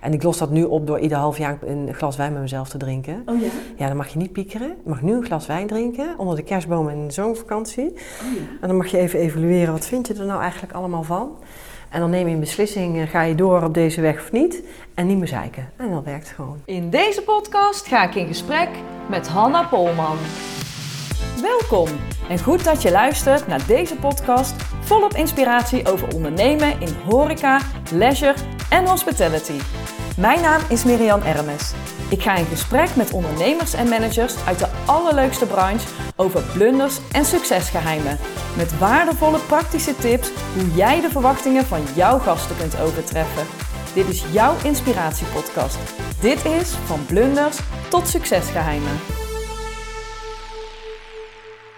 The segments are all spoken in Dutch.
En ik los dat nu op door ieder half jaar een glas wijn met mezelf te drinken. Oh ja? Ja, dan mag je niet piekeren. Je mag nu een glas wijn drinken onder de kerstboom in de zomervakantie. Oh ja. En dan mag je even evalueren, wat vind je er nou eigenlijk allemaal van? En dan neem je een beslissing, eh, ga je door op deze weg of niet? En niet meer zeiken. En dan werkt het gewoon. In deze podcast ga ik in gesprek met Hanna Polman. Welkom en goed dat je luistert naar deze podcast volop inspiratie over ondernemen in horeca, leisure en hospitality. Mijn naam is Miriam Ermes. Ik ga in gesprek met ondernemers en managers uit de allerleukste branche over blunders en succesgeheimen. Met waardevolle praktische tips hoe jij de verwachtingen van jouw gasten kunt overtreffen. Dit is jouw inspiratiepodcast. Dit is van blunders tot succesgeheimen.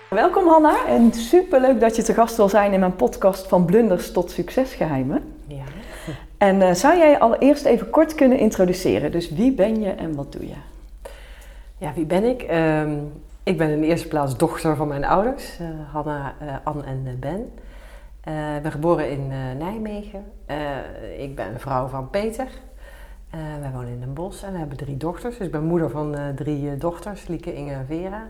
Welkom Hanna en superleuk dat je te gast wil zijn in mijn podcast van blunders tot succesgeheimen. En uh, zou jij allereerst even kort kunnen introduceren? Dus wie ben je en wat doe je? Ja, wie ben ik? Um, ik ben in de eerste plaats dochter van mijn ouders, uh, Hanna, uh, Anne en Ben. ik ben geboren in Nijmegen. ik ben vrouw van Peter. wij wonen in Den Bosch en we hebben drie dochters. Dus ik ben moeder van drie dochters, Lieke, Inge en Vera.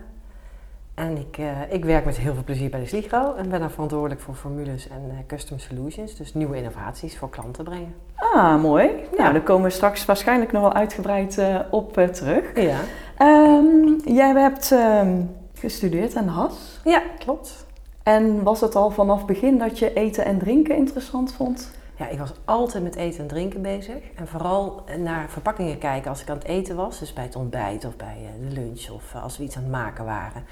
En ik, uh, ik werk met heel veel plezier bij de Sligro en ben daar verantwoordelijk voor formules en uh, custom solutions, dus nieuwe innovaties voor klanten brengen. Ah, mooi. Ja. Nou, daar komen we straks waarschijnlijk nog wel uitgebreid uh, op terug. Ja. Um, jij hebt um, gestudeerd aan de HAS. Ja, klopt. En was het al vanaf begin dat je eten en drinken interessant vond? Ja, ik was altijd met eten en drinken bezig. En vooral naar verpakkingen kijken als ik aan het eten was. Dus bij het ontbijt of bij de lunch of als we iets aan het maken waren.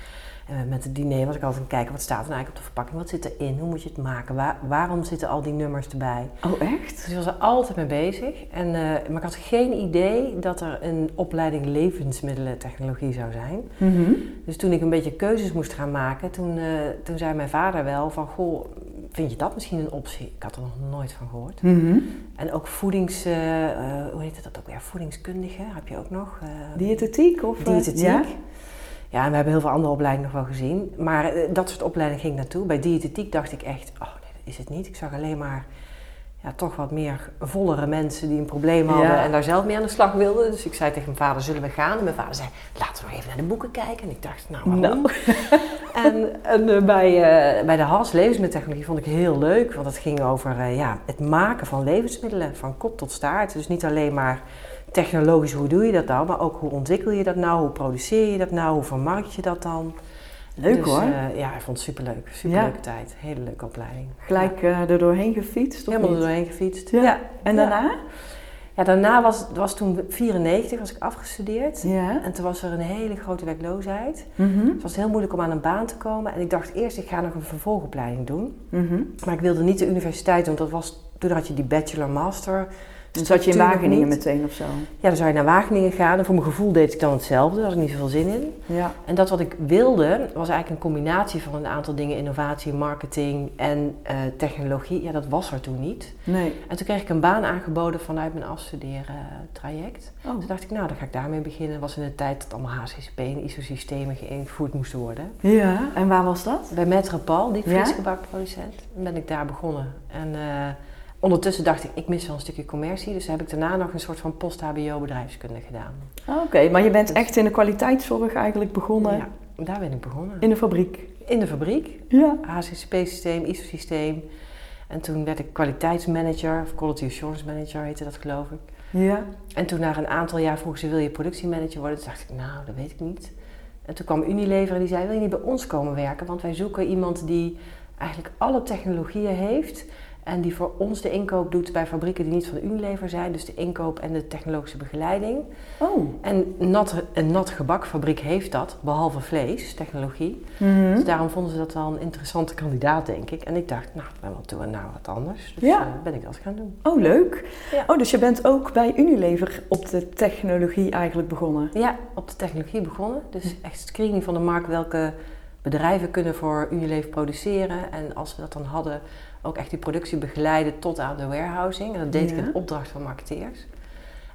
En met het diner was ik altijd aan het kijken, wat staat er nou eigenlijk op de verpakking? Wat zit erin? Hoe moet je het maken? Waar, waarom zitten al die nummers erbij? Oh, echt? Dus ik was er altijd mee bezig. En, uh, maar ik had geen idee dat er een opleiding levensmiddelentechnologie zou zijn. Mm -hmm. Dus toen ik een beetje keuzes moest gaan maken, toen, uh, toen zei mijn vader wel van, goh, vind je dat misschien een optie? Ik had er nog nooit van gehoord. Mm -hmm. En ook voedings, uh, hoe heet dat ook weer? Voedingskundige heb je ook nog. Diëtetiek? Of, diëtetiek. Ja? Ja, en we hebben heel veel andere opleidingen nog wel gezien. Maar uh, dat soort opleidingen ging ik naartoe. Bij diëtetiek dacht ik echt, oh nee, dat is het niet. Ik zag alleen maar ja, toch wat meer vollere mensen die een probleem hadden Ja. en daar zelf mee aan de slag wilden. Dus ik zei tegen mijn vader, zullen we gaan? En mijn vader zei, laten we maar even naar de boeken kijken. En ik dacht, nou waarom? Nou. En, en uh, bij, uh, bij de HAS, levensmiddeltechnologie, vond ik heel leuk. Want het ging over uh, ja, het maken van levensmiddelen, van kop tot staart. Dus niet alleen maar technologisch, hoe doe je dat nou? Maar ook hoe ontwikkel je dat nou? Hoe produceer je dat nou? Hoe vermarkt je dat dan? Leuk dus, hoor. Uh, ja, ik vond het superleuk. Superleuke ja. tijd. Hele leuke opleiding. Gelijk uh, er doorheen gefietst? Helemaal er doorheen gefietst. Ja. ja. En daarna? Ja, daarna was, was toen 94, was ik afgestudeerd. Ja. En toen was er een hele grote werkloosheid. Mm -hmm. Het was heel moeilijk om aan een baan te komen. En ik dacht eerst, ik ga nog een vervolgopleiding doen. Mm -hmm. Maar ik wilde niet de universiteit doen, want dat was, toen had je die bachelor-master. Dus zat je in Wageningen meteen of zo? Ja, dan zou je naar Wageningen gaan. En voor mijn gevoel deed ik dan hetzelfde. Daar had ik niet zoveel zin in. Ja. En dat wat ik wilde, was eigenlijk een combinatie van een aantal dingen. Innovatie, marketing en uh, technologie. Ja, dat was er toen niet. Nee. En toen kreeg ik een baan aangeboden vanuit mijn afstuderen traject. Oh. Toen dacht ik, nou, dan ga ik daarmee beginnen. Dat was in de tijd dat allemaal HCCP en ISO-systemen geïnvoerd moesten worden. Ja, en waar was dat? Bij Metropol, die Ja? frisgebakproducent. Dan ben ik daar begonnen. En... Uh, Ondertussen dacht ik, ik mis wel een stukje commercie. Dus heb ik daarna nog een soort van post-HBO bedrijfskunde gedaan. Oh, Oké, okay. maar je bent echt in de kwaliteitszorg eigenlijk begonnen? Ja, daar ben ik begonnen. In de fabriek? In de fabriek. Ja. HCCP-systeem, ISO-systeem. En toen werd ik kwaliteitsmanager, of quality assurance manager heette dat geloof ik. Ja. En toen na een aantal jaar vroegen ze, wil je productiemanager worden? Toen dacht ik, nou, dat weet ik niet. En toen kwam Unilever en die zei, wil je niet bij ons komen werken? Want wij zoeken iemand die eigenlijk alle technologieën heeft... En die voor ons de inkoop doet bij fabrieken die niet van Unilever zijn. Dus de inkoop en de technologische begeleiding. Oh. En nat, een nat gebakfabriek heeft dat, behalve vlees, technologie. Mm -hmm. Dus daarom vonden ze dat wel een interessante kandidaat, denk ik. En ik dacht, nou, ben wel toe en nou wat anders. Dus ja. uh, ben ik dat gaan doen. Oh, leuk. Ja. Oh, dus je bent ook bij Unilever op de technologie eigenlijk begonnen? Ja, op de technologie begonnen. Dus echt screening van de markt, welke bedrijven kunnen voor Unilever produceren. En als we dat dan hadden, ook echt die productie begeleiden tot aan de warehousing. En dat deed Ja. ik in opdracht van marketeers.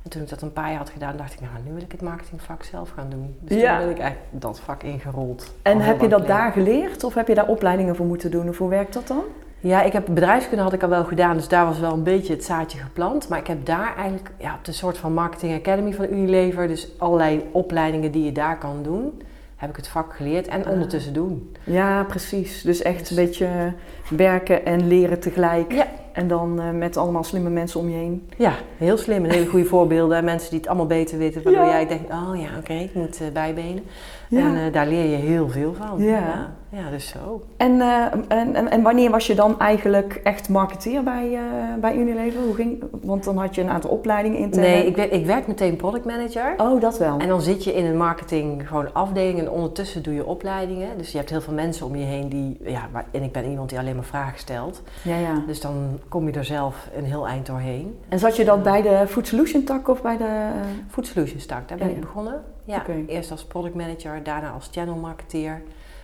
En toen ik dat een paar jaar had gedaan, dacht ik, nou, nu wil ik het marketingvak zelf gaan doen. Dus Ja. toen ben ik eigenlijk dat vak ingerold. En heb je dat daar geleerd of heb je daar opleidingen voor moeten doen? Of hoe werkt dat dan? Ja, ik heb bedrijfskunde had ik al wel gedaan, dus daar was wel een beetje het zaadje geplant. Maar ik heb daar eigenlijk ja, op de soort van marketing academy van Unilever, dus allerlei opleidingen die je daar kan doen, heb ik het vak geleerd en Ah. ondertussen doen. Ja, precies. Dus echt een beetje werken en leren tegelijk. Ja. En dan eh, met allemaal slimme mensen om je heen. Ja, heel slim en hele goede voorbeelden. En mensen die het allemaal beter weten, waardoor Ja. jij denkt, oh ja, oké, ik moet eh, bijbenen. En eh, daar leer je heel veel van. Ja. ja, dus zo. En, eh, en, en, en wanneer was je dan eigenlijk echt marketeer bij, eh, bij Unilever? Hoe ging, want dan had je een aantal opleidingen intern. Nee, ik werd, ik werd meteen product manager. Oh, dat wel. En dan zit je in een marketing gewoon afdeling en ondertussen doe je opleidingen. Dus je hebt heel veel mensen om je heen die, ja, waar- en ik ben iemand die alleen maar vragen stelt. Ja, ja. Dus dan kom je er zelf een heel eind doorheen. En zat je dan bij de Food Solution tak of bij de... Food Solutions tak, daar ben Ja, ik begonnen. Ja, eerst als product manager, daarna als channel marketeer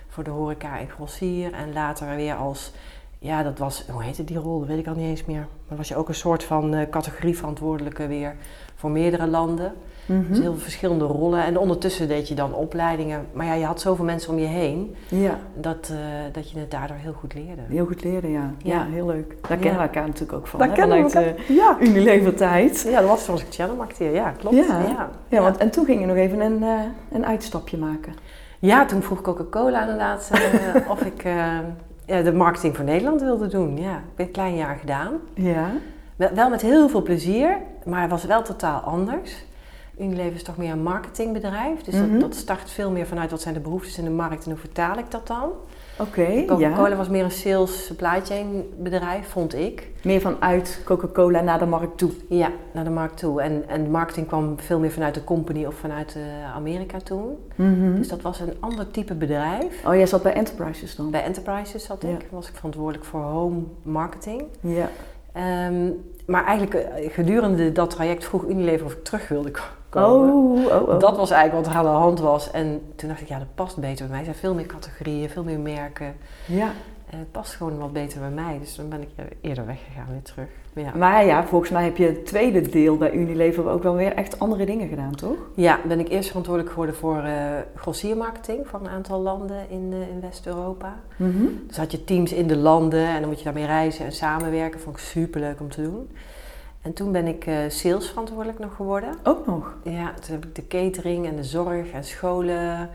voor de horeca en grossier. En later weer als, ja dat was, hoe heette die rol, dat weet ik al niet eens meer. Maar was je ook een soort van eh, categorieverantwoordelijke weer voor meerdere landen. Mhm. Dus heel veel verschillende rollen. En ondertussen deed je dan opleidingen. Maar ja, je had zoveel mensen om je heen Ja, dat, eh, dat je het daardoor heel goed leerde. heel goed leren, ja. Ja, Ja. heel leuk. Daar Ja. kennen we elkaar natuurlijk ook van. Daar kennen we vanuit, Ja. eh, Unilever tijd. Ja, dat was zoals ik channel. Ja, klopt. Ja. Ja, Ja, want, en toen ging je nog even een, eh, een uitstapje maken. Ja, toen vroeg Coca-Cola inderdaad of ik ja, de marketing voor Nederland wilde doen. Ja, ik heb een klein jaar gedaan. Ja. Wel met heel veel plezier, maar het was wel totaal anders. Unilever is toch meer een marketingbedrijf. Dus Mhm. dat, dat start veel meer vanuit wat zijn de behoeftes in de markt en hoe vertaal ik dat dan. Oké, Coca-Cola ja. was meer een sales supply chain bedrijf, vond ik. Meer vanuit Coca-Cola naar de markt toe. Ja, naar de markt toe. En, en marketing kwam veel meer vanuit de company of vanuit eh, Amerika toen. Mhm. Dus dat was een ander type bedrijf. Oh, jij zat bij Enterprises dan? Bij Enterprises zat ik, was ik verantwoordelijk voor home marketing. Ja. Ehm, maar eigenlijk eh, gedurende dat traject vroeg Unilever of ik terug wilde ko- komen. Oh, oh, oh. Dat was eigenlijk wat er aan de hand was. En toen dacht ik, ja, dat past beter bij mij. Er zijn veel meer categorieën, veel meer merken. Ja. En het past gewoon wat beter bij mij. Dus dan ben ik eerder weggegaan, weer terug. Ja. Maar ja, volgens mij heb je het tweede deel bij Unilever ook wel weer echt andere dingen gedaan, toch? Ja, ben ik eerst verantwoordelijk geworden voor eh grossiermarketing voor een aantal landen in, eh, in West-Europa. Mhm. Dus had je teams in de landen en dan moet je daarmee reizen en samenwerken. Vond ik superleuk om te doen. En toen ben ik eh sales verantwoordelijk nog geworden. Ook nog. Ja, toen heb ik de catering en de zorg en scholen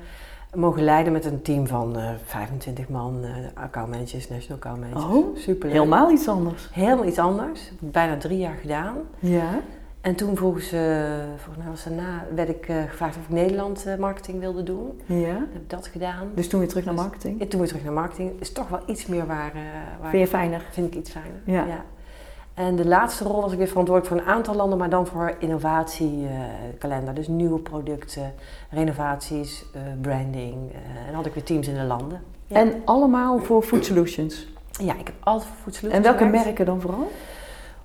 mogen leiden met een team van eh 25 man, eh accountmanagers, national account managers. Oh, Superleuk. Helemaal iets anders. Helemaal iets anders. Bijna drie jaar gedaan. Ja. En toen vroegen ze, volgens mij was daarna, werd ik eh, gevraagd of ik Nederland eh, marketing wilde doen. Ja. Dan heb ik dat gedaan. Dus toen weer terug naar marketing. En toen weer terug naar marketing. Is toch wel iets meer waar, eh, waar Vind je fijner? vind ik iets fijner. Ja. En de laatste rol was ik weer verantwoordelijk voor een aantal landen, maar dan voor innovatiekalender. dus nieuwe producten, renovaties, eh, branding. eh, en dan had ik weer teams in de landen. Ja. En allemaal voor Food Solutions. Ja, ik heb altijd voor voedsel. En welke merken dan vooral?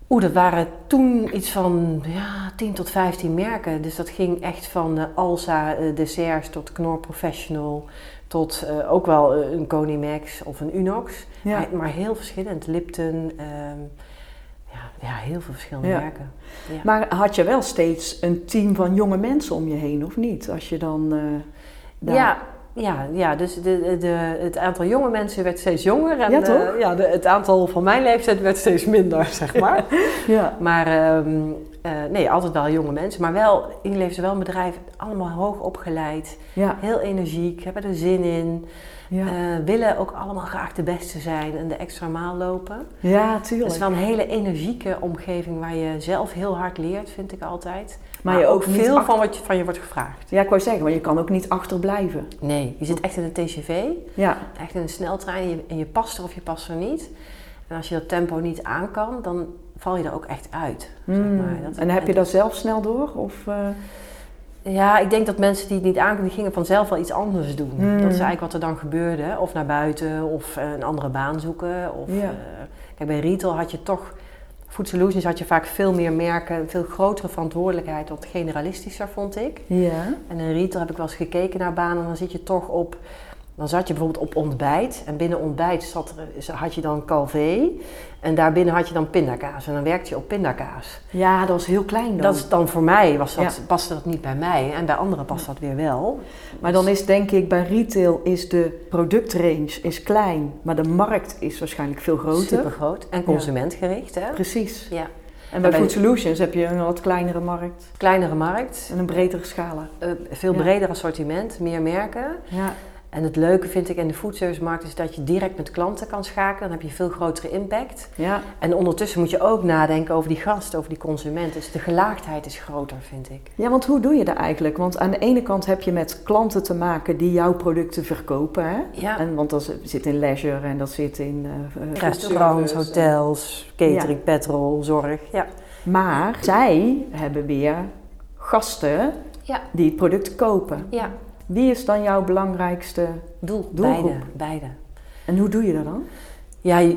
Oeh, dat waren toen iets van ja, 10 tot 15 merken. Dus dat ging echt van eh, Alsa desserts tot Knorr Professional. Tot ook wel een Conimax of een Unox. Ja. Maar, maar heel verschillend. Lipton. ehm, ja, heel veel verschillende Ja. Ja. Maar had je wel steeds een team van jonge mensen om je heen, of niet? Als je dan... eh, daar- Ja, ja, ja, dus de, de, het aantal jonge mensen werd steeds jonger. En Ja, toch? eh, ja, de, het aantal van mijn leeftijd werd steeds minder, zeg maar. ja. maar ehm, eh, nee, altijd wel jonge mensen. Maar wel, Unilever is wel een bedrijf, allemaal hoog opgeleid. Ja. Heel energiek, hebben er zin in. Ja. eh, willen ook allemaal graag de beste zijn en de extra maal lopen. ja, Het tuurlijk. is wel een hele energieke omgeving waar je zelf heel hard leert, vind ik altijd. Maar Maar, je ook veel achter- van wat je, van je wordt gevraagd. Ja, ik wou zeggen, want je kan ook niet achterblijven. Nee, je zit echt in een TCV. Ja. echt in een sneltrein en je, en je past er of je past er niet. En als je dat tempo niet aan kan, dan val je er ook echt uit. Zeg Hmm. maar. Dat- En heb je dat zelf snel door? Of, eh, Ja, ik denk dat mensen die het niet aankonden, die gingen vanzelf wel iets anders doen. Hmm. Dat is eigenlijk wat er dan gebeurde. Of naar buiten, of eh, een andere baan zoeken. Of, Ja. eh, kijk, bij retail had je toch... Food Solutions had je vaak veel meer merken, een veel grotere verantwoordelijkheid, wat generalistischer vond ik. ja. En in retail heb ik wel eens gekeken naar banen en dan zit je toch op Dan zat je bijvoorbeeld op ontbijt en binnen ontbijt zat er, had je dan calvé en daarbinnen had je dan pindakaas en dan werkte je op pindakaas. Ja, dat was heel klein dan. Dat is dan voor mij, was dat, Ja. paste dat niet bij mij en bij anderen past dat weer wel. Maar dan is denk ik bij retail is de productrange is klein, maar de markt is waarschijnlijk veel groter. Super groot en consumentgericht hè. Precies. Ja. En bij bij- Food Solutions heb je een wat kleinere markt Kleinere markt, en een bredere scala. eh, veel breder assortiment, meer merken. Ja. En het leuke vind ik in de foodservicemarkt is dat je direct met klanten kan schakelen. Dan heb je veel grotere impact. Ja. En ondertussen moet je ook nadenken over die gast, over die consument. Dus de gelaagdheid is groter, vind ik. ja, want hoe doe je dat eigenlijk? Want aan de ene kant heb je met klanten te maken die jouw producten verkopen. Hè? Ja. En, want dat zit in leisure en dat zit in eh, eh, Restaurants, hotels, catering, petrol, zorg. Ja. Maar zij hebben weer gasten Ja. die het product kopen. ja. Wie is dan jouw belangrijkste Doel, Doelgroep. beide, beide. en hoe doe je dat dan? Ja,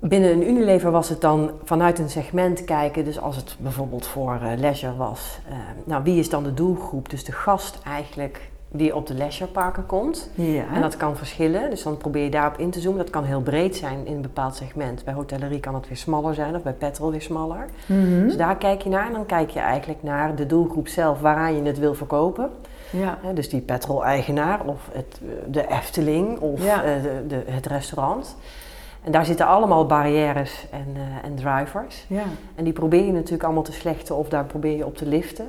binnen een Unilever was het dan vanuit een segment kijken. Dus als het bijvoorbeeld voor eh, leisure was. eh, nou, wie is dan de doelgroep? Dus de gast eigenlijk die op de leisureparken komt. Ja. En dat kan verschillen, dus dan probeer je daarop in te zoomen. Dat kan heel breed zijn in een bepaald segment. Bij hotellerie kan het weer smaller zijn of bij petrol weer smaller. Mhm. Dus daar kijk je naar en dan kijk je eigenlijk naar de doelgroep zelf waaraan je het wil verkopen. Ja. Dus die petrol-eigenaar of het, eh, de Efteling of Ja. eh, de, de, het restaurant. En daar zitten allemaal barrières en, eh, en drivers. Ja. En die probeer je natuurlijk allemaal te slechten of daar probeer je op te liften.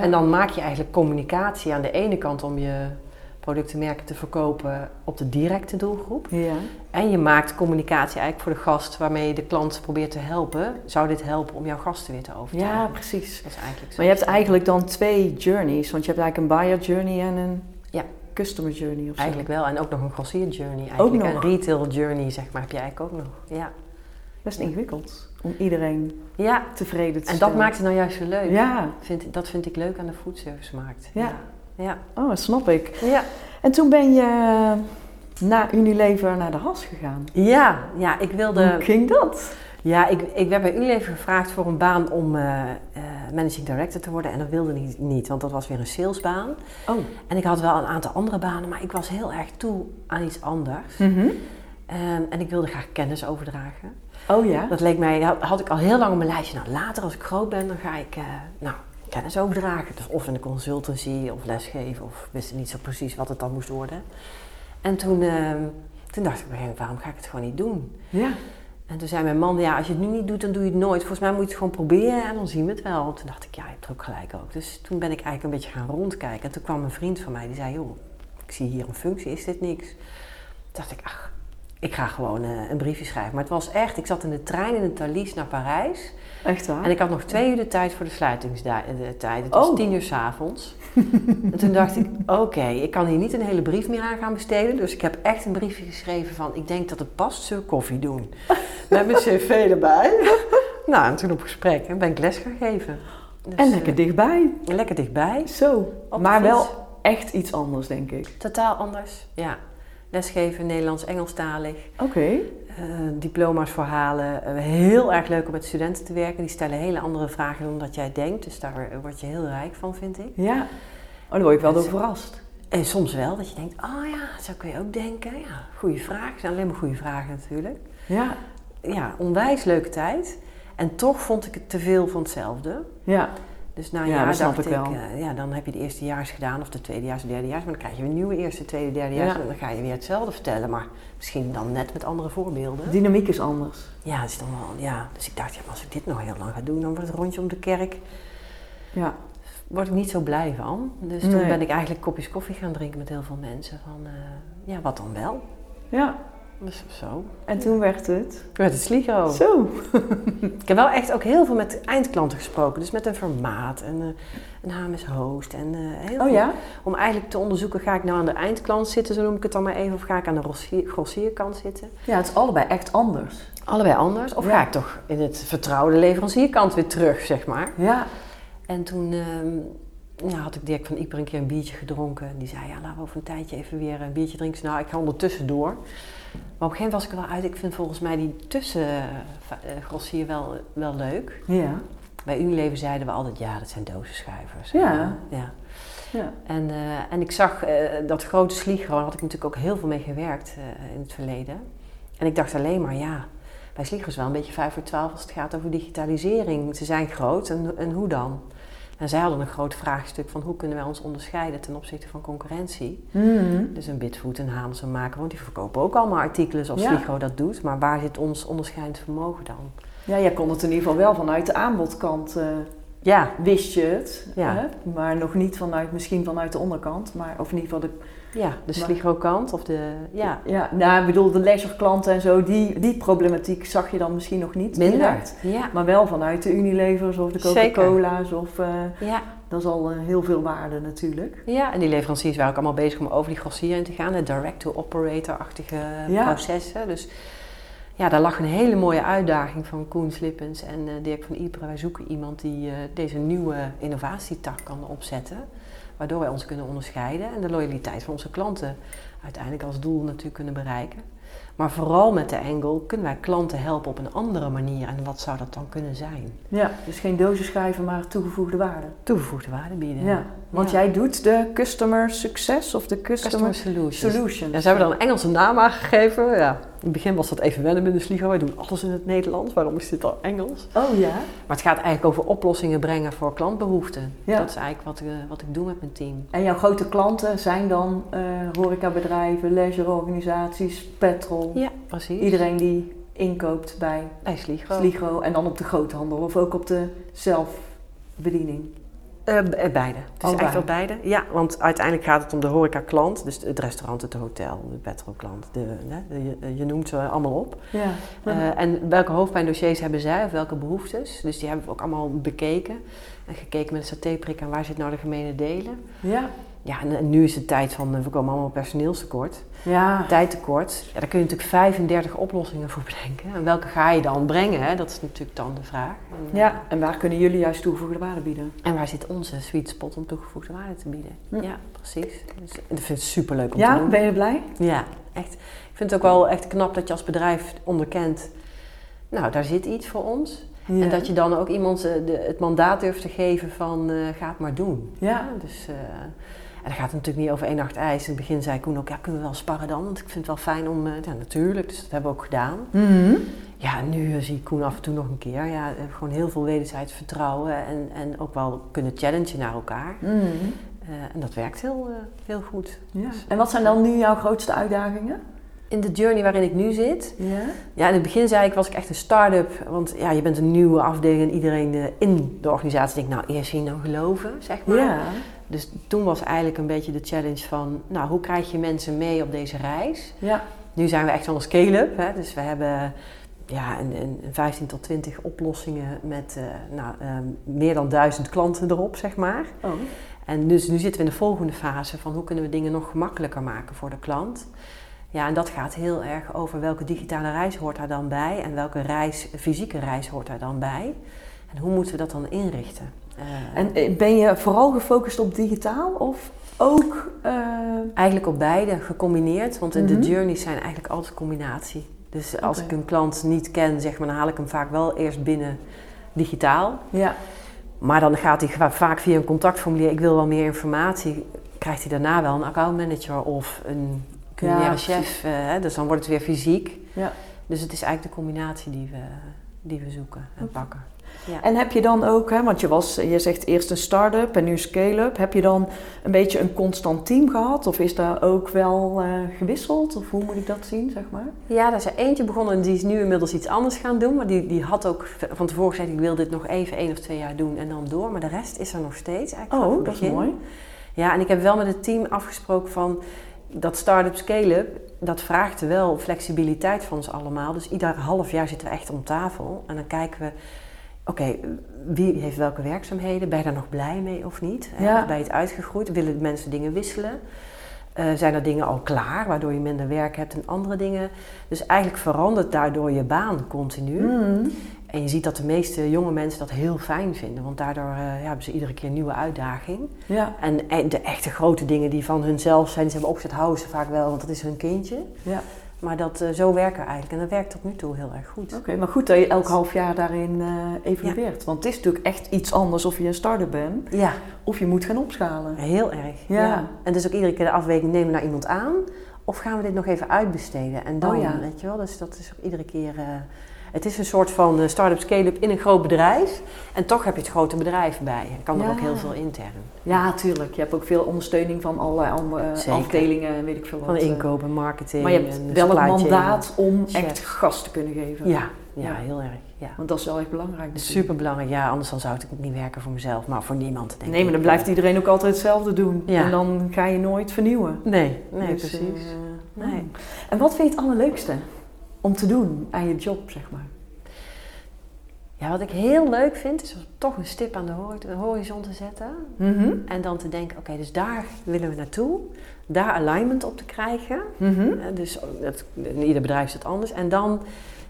En dan maak je eigenlijk communicatie aan de ene kant om je productenmerken te verkopen op de directe doelgroep. Ja. En je maakt communicatie eigenlijk voor de gast waarmee je de klant probeert te helpen. Zou dit helpen om jouw gasten weer te overtuigen? ja, precies. Dat is eigenlijk zo. Maar je hebt eigenlijk dan twee journeys, want je hebt eigenlijk een buyer journey en een Ja. customer journey of zo. Eigenlijk wel. En ook nog een grossier journey. Eigenlijk. nog? Een retail journey, zeg maar, heb je eigenlijk ook nog. Ja. Best ingewikkeld om iedereen ja. tevreden te En dat stellen. maakt het nou juist zo leuk. Ja, Vind, dat vind ik leuk aan de foodservicemarkt. Ja. Ja. Oh, dat snap ik. Ja. En toen ben je na Unilever naar de Has gegaan. Ja, ja, ik wilde... Hoe ging dat? Ja, ik, ik werd bij Unilever gevraagd voor een baan om eh, eh, managing director te worden. En dat wilde ik niet, want dat was weer een salesbaan. Oh. En ik had wel een aantal andere banen, maar ik was heel erg toe aan iets anders. Mhm. Ehm, en ik wilde graag kennis overdragen. Oh ja? Dat leek mij, dat had ik al heel lang op mijn lijstje. Nou, later als ik groot ben, dan ga ik eh, nou, kennis overdragen. Dus of in de consultancy of lesgeven, of wist niet zo precies wat het dan moest worden. En toen, ehm, toen dacht ik, op een gegeven moment, waarom ga ik het gewoon niet doen? Ja. En toen zei mijn man, ja, als je het nu niet doet, dan doe je het nooit. Volgens mij moet je het gewoon proberen en dan zien we het wel. Toen dacht ik, ja, je hebt er ook gelijk ook. Dus toen ben ik eigenlijk een beetje gaan rondkijken. En toen kwam een vriend van mij, die zei, joh, ik zie hier een functie, is dit niks? Toen dacht ik, ach, ik ga gewoon eh, een briefje schrijven. Maar het was echt, ik zat in de trein in de Thalys naar Parijs. Echt waar? En ik had nog twee uur de tijd voor de sluitingstijd. Het was Oh. tien uur s'avonds. en toen dacht ik, oké, ik kan hier niet een hele brief meer aan gaan besteden. Dus ik heb echt een briefje geschreven van, ik denk dat het past, zullen koffie doen? Met mijn cv erbij. nou, en toen op gesprek en ben ik les gaan geven. Dus, en lekker eh, dichtbij. lekker dichtbij. Zo. Maar fiets. wel echt iets anders, denk ik. Totaal anders, ja. Lesgeven, Nederlands, Engelstalig. Oké. eh, diploma's voor halen. Eh, heel erg leuk om met studenten te werken. Die stellen hele andere vragen dan dat jij denkt. Dus daar word je heel rijk van, vind ik. Ja. Oh, dan word ik wel door verrast. En soms wel, dat je denkt, oh ja, zo kun je ook denken. Ja, goede vraag. Het zijn alleen maar goede vragen natuurlijk. Ja. Ja, onwijs leuke tijd. En toch vond ik het te veel van hetzelfde. Ja. Dus na een Ja, jaar dat dacht ik eh, ja, dan heb je de eerstejaars gedaan, of de tweedejaars, de derdejaars. Maar dan krijg je weer een nieuwe eerste, tweede, derdejaars. Ja. En dan ga je weer hetzelfde vertellen, maar misschien dan net met andere voorbeelden. De dynamiek is anders. Ja, dat is dan wel, ja. Dus ik dacht, ja, maar als ik dit nog heel lang ga doen, dan wordt het rondje om de kerk. Ja. Word ik niet zo blij van. Dus Nee. toen ben ik eigenlijk kopjes koffie gaan drinken met heel veel mensen. Van, eh, ja, wat dan wel? Ja. Dus zo. En toen werd het. Werd het Sligo. Zo. Ik heb wel echt ook heel veel met eindklanten gesproken. Dus met een formaat en eh, een HMS host. En, eh, heel Oh veel. ja? Om eigenlijk te onderzoeken, ga ik nou aan de eindklant zitten, zo noem ik het dan maar even. Of ga ik aan de grossier- grossierkant zitten? Ja, het is allebei echt anders. Allebei anders. Of Ja. ga ik toch in het vertrouwde leverancierkant weer terug, zeg maar. Ja. En toen ehm, ja, had ik Dirk van Ieper een keer een biertje gedronken. En die zei, ja, laten we over een tijdje even weer een biertje drinken. Nou, ik ga ondertussen door. Maar op een gegeven moment was ik er wel uit. Ik vind volgens mij die tussengrossier wel, wel leuk. Ja. bij Unilever zeiden we altijd, ja, dat zijn dozenschuivers. Ja. ja. Ja. En, eh, en ik zag eh, dat grote Sligro, daar had ik natuurlijk ook heel veel mee gewerkt eh, in het verleden. En ik dacht alleen maar, ja, bij Sligro is wel een beetje vijf voor twaalf als het gaat over digitalisering. Ze zijn groot en, en hoe dan? En zij hadden een groot vraagstuk van hoe kunnen wij ons onderscheiden ten opzichte van concurrentie. Mhm. Dus een Bitfood en Haans maken, want die verkopen ook allemaal artikelen zoals Ja. Dat doet. Maar waar zit ons onderscheidend vermogen dan? Ja, jij kon het in ieder geval wel vanuit de aanbodkant, eh, Ja, wist je het. Ja. Hè? Maar nog niet vanuit, misschien vanuit de onderkant. Maar, of in ieder geval de ja de Maar- Sligro kant of de, ja, Ja, nou, ik bedoel, de leisureklanten en zo, die, die problematiek zag je dan misschien nog niet minder. Ja, Maar wel vanuit de Unilevers of de. Coca-Cola's of... eh, ja. dat is al eh, heel veel waarde natuurlijk. Ja, en die leveranciers waren ook allemaal bezig om over die grossier in te gaan. hè, Direct-to-operator-achtige Ja. processen. Dus ja, daar lag een hele mooie uitdaging van Koen Slippens en eh, Dirk van Ypres. Wij zoeken iemand die deze nieuwe innovatietak kan opzetten. Waardoor wij ons kunnen onderscheiden en de loyaliteit van onze klanten uiteindelijk als doel natuurlijk kunnen bereiken. Maar vooral met de angle kunnen wij klanten helpen op een andere manier. En wat zou dat dan kunnen zijn? Ja, dus geen dozenschijven, maar toegevoegde waarde. Toegevoegde waarde bieden. Ja, want Ja. jij doet de customer success of de customer, Customer Solutions. solutions. Ja, ze hebben dan een Engelse naam aangegeven. Ja. In het begin was dat even wennen binnen Sligo. Wij doen alles in het Nederlands. Waarom is dit dan Engels? Oh ja? Maar het gaat eigenlijk over oplossingen brengen voor klantbehoeften. Ja. Dat is eigenlijk wat, eh, wat ik doe met mijn team. En jouw grote klanten zijn dan eh horecabedrijven, leisureorganisaties, petrol. Ja, precies. Iedereen die inkoopt bij Bij Sligo. Sligo en dan op de groothandel of ook op de zelfbediening. Eh, beide. Het is Allebei. echt wel beide. Ja, want uiteindelijk gaat het om de horeca-klant. Dus het restaurant, het hotel, de petrolklant. De, je, noemt ze allemaal op. Ja. Eh, en welke hoofdpijndossiers hebben zij of welke behoeftes? Dus die hebben we ook allemaal bekeken. En gekeken met een satéprik aan waar zit nou de gemene delen. ja. Ja, en, nu is het tijd van, eh, we komen allemaal personeelstekort. Ja. Tijdtekort. Ja, daar kun je natuurlijk 35 oplossingen voor bedenken. En welke ga je dan brengen? Hè? Dat is natuurlijk dan de vraag. En, Ja, en waar kunnen jullie juist toegevoegde waarde bieden? En waar zit onze sweet spot om toegevoegde waarde te bieden? Hm. Ja, precies. Dus, vind ik super leuk om te Ja, doen. ben je blij? Ja, echt. Ik vind het ook wel echt knap dat je als bedrijf onderkent, nou, daar zit iets voor ons. Ja. En dat je dan ook iemand eh, de, het mandaat durft te geven van, eh, ga het maar doen. Ja. Dus, en dan gaat het natuurlijk niet over één nacht ijs. In het begin zei Koen ook, ja, kunnen we wel sparren dan? Want ik vind het wel fijn om, eh, ja, natuurlijk, dus dat hebben we ook gedaan. Mhm. Ja, nu eh, zie ik Koen af en toe nog een keer. Ja, gewoon heel veel wederzijds vertrouwen en, en ook wel kunnen challengen naar elkaar. Mhm. Eh, en dat werkt heel, heel goed. Ja. En wat zijn dan nu jouw grootste uitdagingen? In de journey waarin ik nu zit, Ja. Ja, in het begin zei ik, was ik echt een start-up. Want ja, je bent een nieuwe afdeling en iedereen in de organisatie denkt, nou, eerst zien dan geloven, zeg maar. Ja. Dus toen was eigenlijk een beetje de challenge van, nou, hoe krijg je mensen mee op deze reis? Ja. Nu zijn we echt wel een scale-up, hè? dus we hebben ja, een, een, een 15 tot 20 oplossingen met eh, nou, ehm, meer dan duizend klanten erop, zeg maar. Oh. En dus nu zitten we in de volgende fase van hoe kunnen we dingen nog gemakkelijker maken voor de klant. Ja, en dat gaat heel erg over welke digitale reis hoort daar dan bij en welke reis, fysieke reis hoort daar dan bij. En hoe moeten we dat dan inrichten? Eh, En eh, ben je vooral gefocust op digitaal of ook... eh, Eigenlijk op beide gecombineerd, want Mhm. de journeys zijn eigenlijk altijd combinatie. Dus als ik een klant niet ken, zeg maar, dan haal ik hem vaak wel eerst binnen digitaal. ja. Maar dan gaat hij va- vaak via een contactformulier, ik wil wel meer informatie, krijgt hij daarna wel een accountmanager of een culinaire Ja, chef. dus dan wordt het weer fysiek. Ja. Dus het is eigenlijk de combinatie die we, die we zoeken en pakken. Ja. En heb je dan ook, hè, want je, was, je zegt eerst een start-up en nu scale-up. Heb je dan een beetje een constant team gehad? Of is daar ook wel eh, gewisseld? Of hoe moet ik dat zien, zeg maar? Ja, daar is er eentje begonnen en die is nu inmiddels iets anders gaan doen. Maar die, die had ook van tevoren gezegd, ik wil dit nog even één of twee jaar doen en dan door. Maar de rest is er nog steeds eigenlijk Oh, dat is mooi. Ja, en ik heb wel met het team afgesproken van dat start-up scale-up, dat vraagt wel flexibiliteit van ons allemaal. Dus ieder half jaar zitten we echt om tafel en dan kijken we, oké, wie heeft welke werkzaamheden? Ben je daar nog blij mee of niet? Ja. Ben je het uitgegroeid? Willen mensen dingen wisselen? Eh, zijn er dingen al klaar, waardoor je minder werk hebt en andere dingen? Dus eigenlijk verandert daardoor je baan continu. Mhm. En je ziet dat de meeste jonge mensen dat heel fijn vinden, want daardoor eh, ja, hebben ze iedere keer een nieuwe uitdaging. Ja, En, en de echte grote dingen die van hunzelf zijn, die ze hebben opgezet, houden ze vaak wel, want dat is hun kindje. ja. Maar dat, eh, zo werken we eigenlijk. En dat werkt tot nu toe heel erg goed. Oké, maar goed dat je elk half jaar daarin eh evalueert. Want het is natuurlijk echt iets anders of je een starter bent Ja, of je moet gaan opschalen. heel erg. Ja. En dus ook iedere keer de afweging nemen we naar iemand aan. Of gaan we dit nog even uitbesteden? En dan, Oh ja. weet je wel, dus dat is ook iedere keer... eh, het is een soort van eh, start-up scale-up in een groot bedrijf. En toch heb je het grote bedrijf bij. Je kan er Ja. ook heel veel intern. Ja, tuurlijk. Je hebt ook veel ondersteuning van allerlei afdelingen en weet ik veel wat. Van eh. inkopen, marketing Maar je hebt en wel chain. mandaat om echt gas te kunnen geven. Ja, ja, Ja. heel erg. Ja. Want dat is wel echt belangrijk. natuurlijk. Super belangrijk. Ja, anders dan zou het ook niet werken voor mezelf, maar voor niemand denk Nee, maar ik. dan blijft iedereen ook altijd hetzelfde doen. Ja. En dan ga je nooit vernieuwen. Nee, nee, Dus, precies. eh, Nee. En wat vind je het allerleukste om te doen aan je job, zeg maar? Ja, wat ik heel leuk vind, is om toch een stip aan de hori- de horizon te zetten. Mhm. En dan te denken, oké, dus daar willen we naartoe. Daar alignment op te krijgen. Mhm. Eh, Dus dat, in ieder bedrijf is het anders. En dan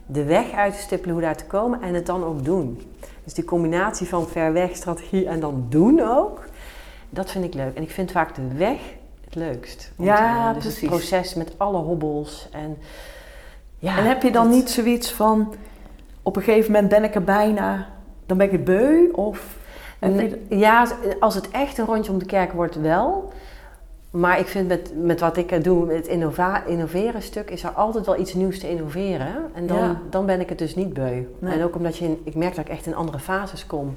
de weg uit te stippelen hoe daar te komen en het dan ook doen. Dus die combinatie van ver weg, strategie en dan doen ook. Dat vind ik leuk. En ik vind vaak de weg het leukst. Ja, dus precies. het proces met alle hobbels. En, ja, en heb je dan dat- niet zoiets van, op een gegeven moment ben ik er bijna, dan ben ik het beu? Of Nee, ja, als het echt een rondje om de kerk wordt, wel. Maar ik vind met, met wat ik doe, het innova- innoveren stuk, is er altijd wel iets nieuws te innoveren. En dan, Ja. dan ben ik het dus niet beu. Nee. En ook omdat je in, ik merk dat ik echt in andere fases kom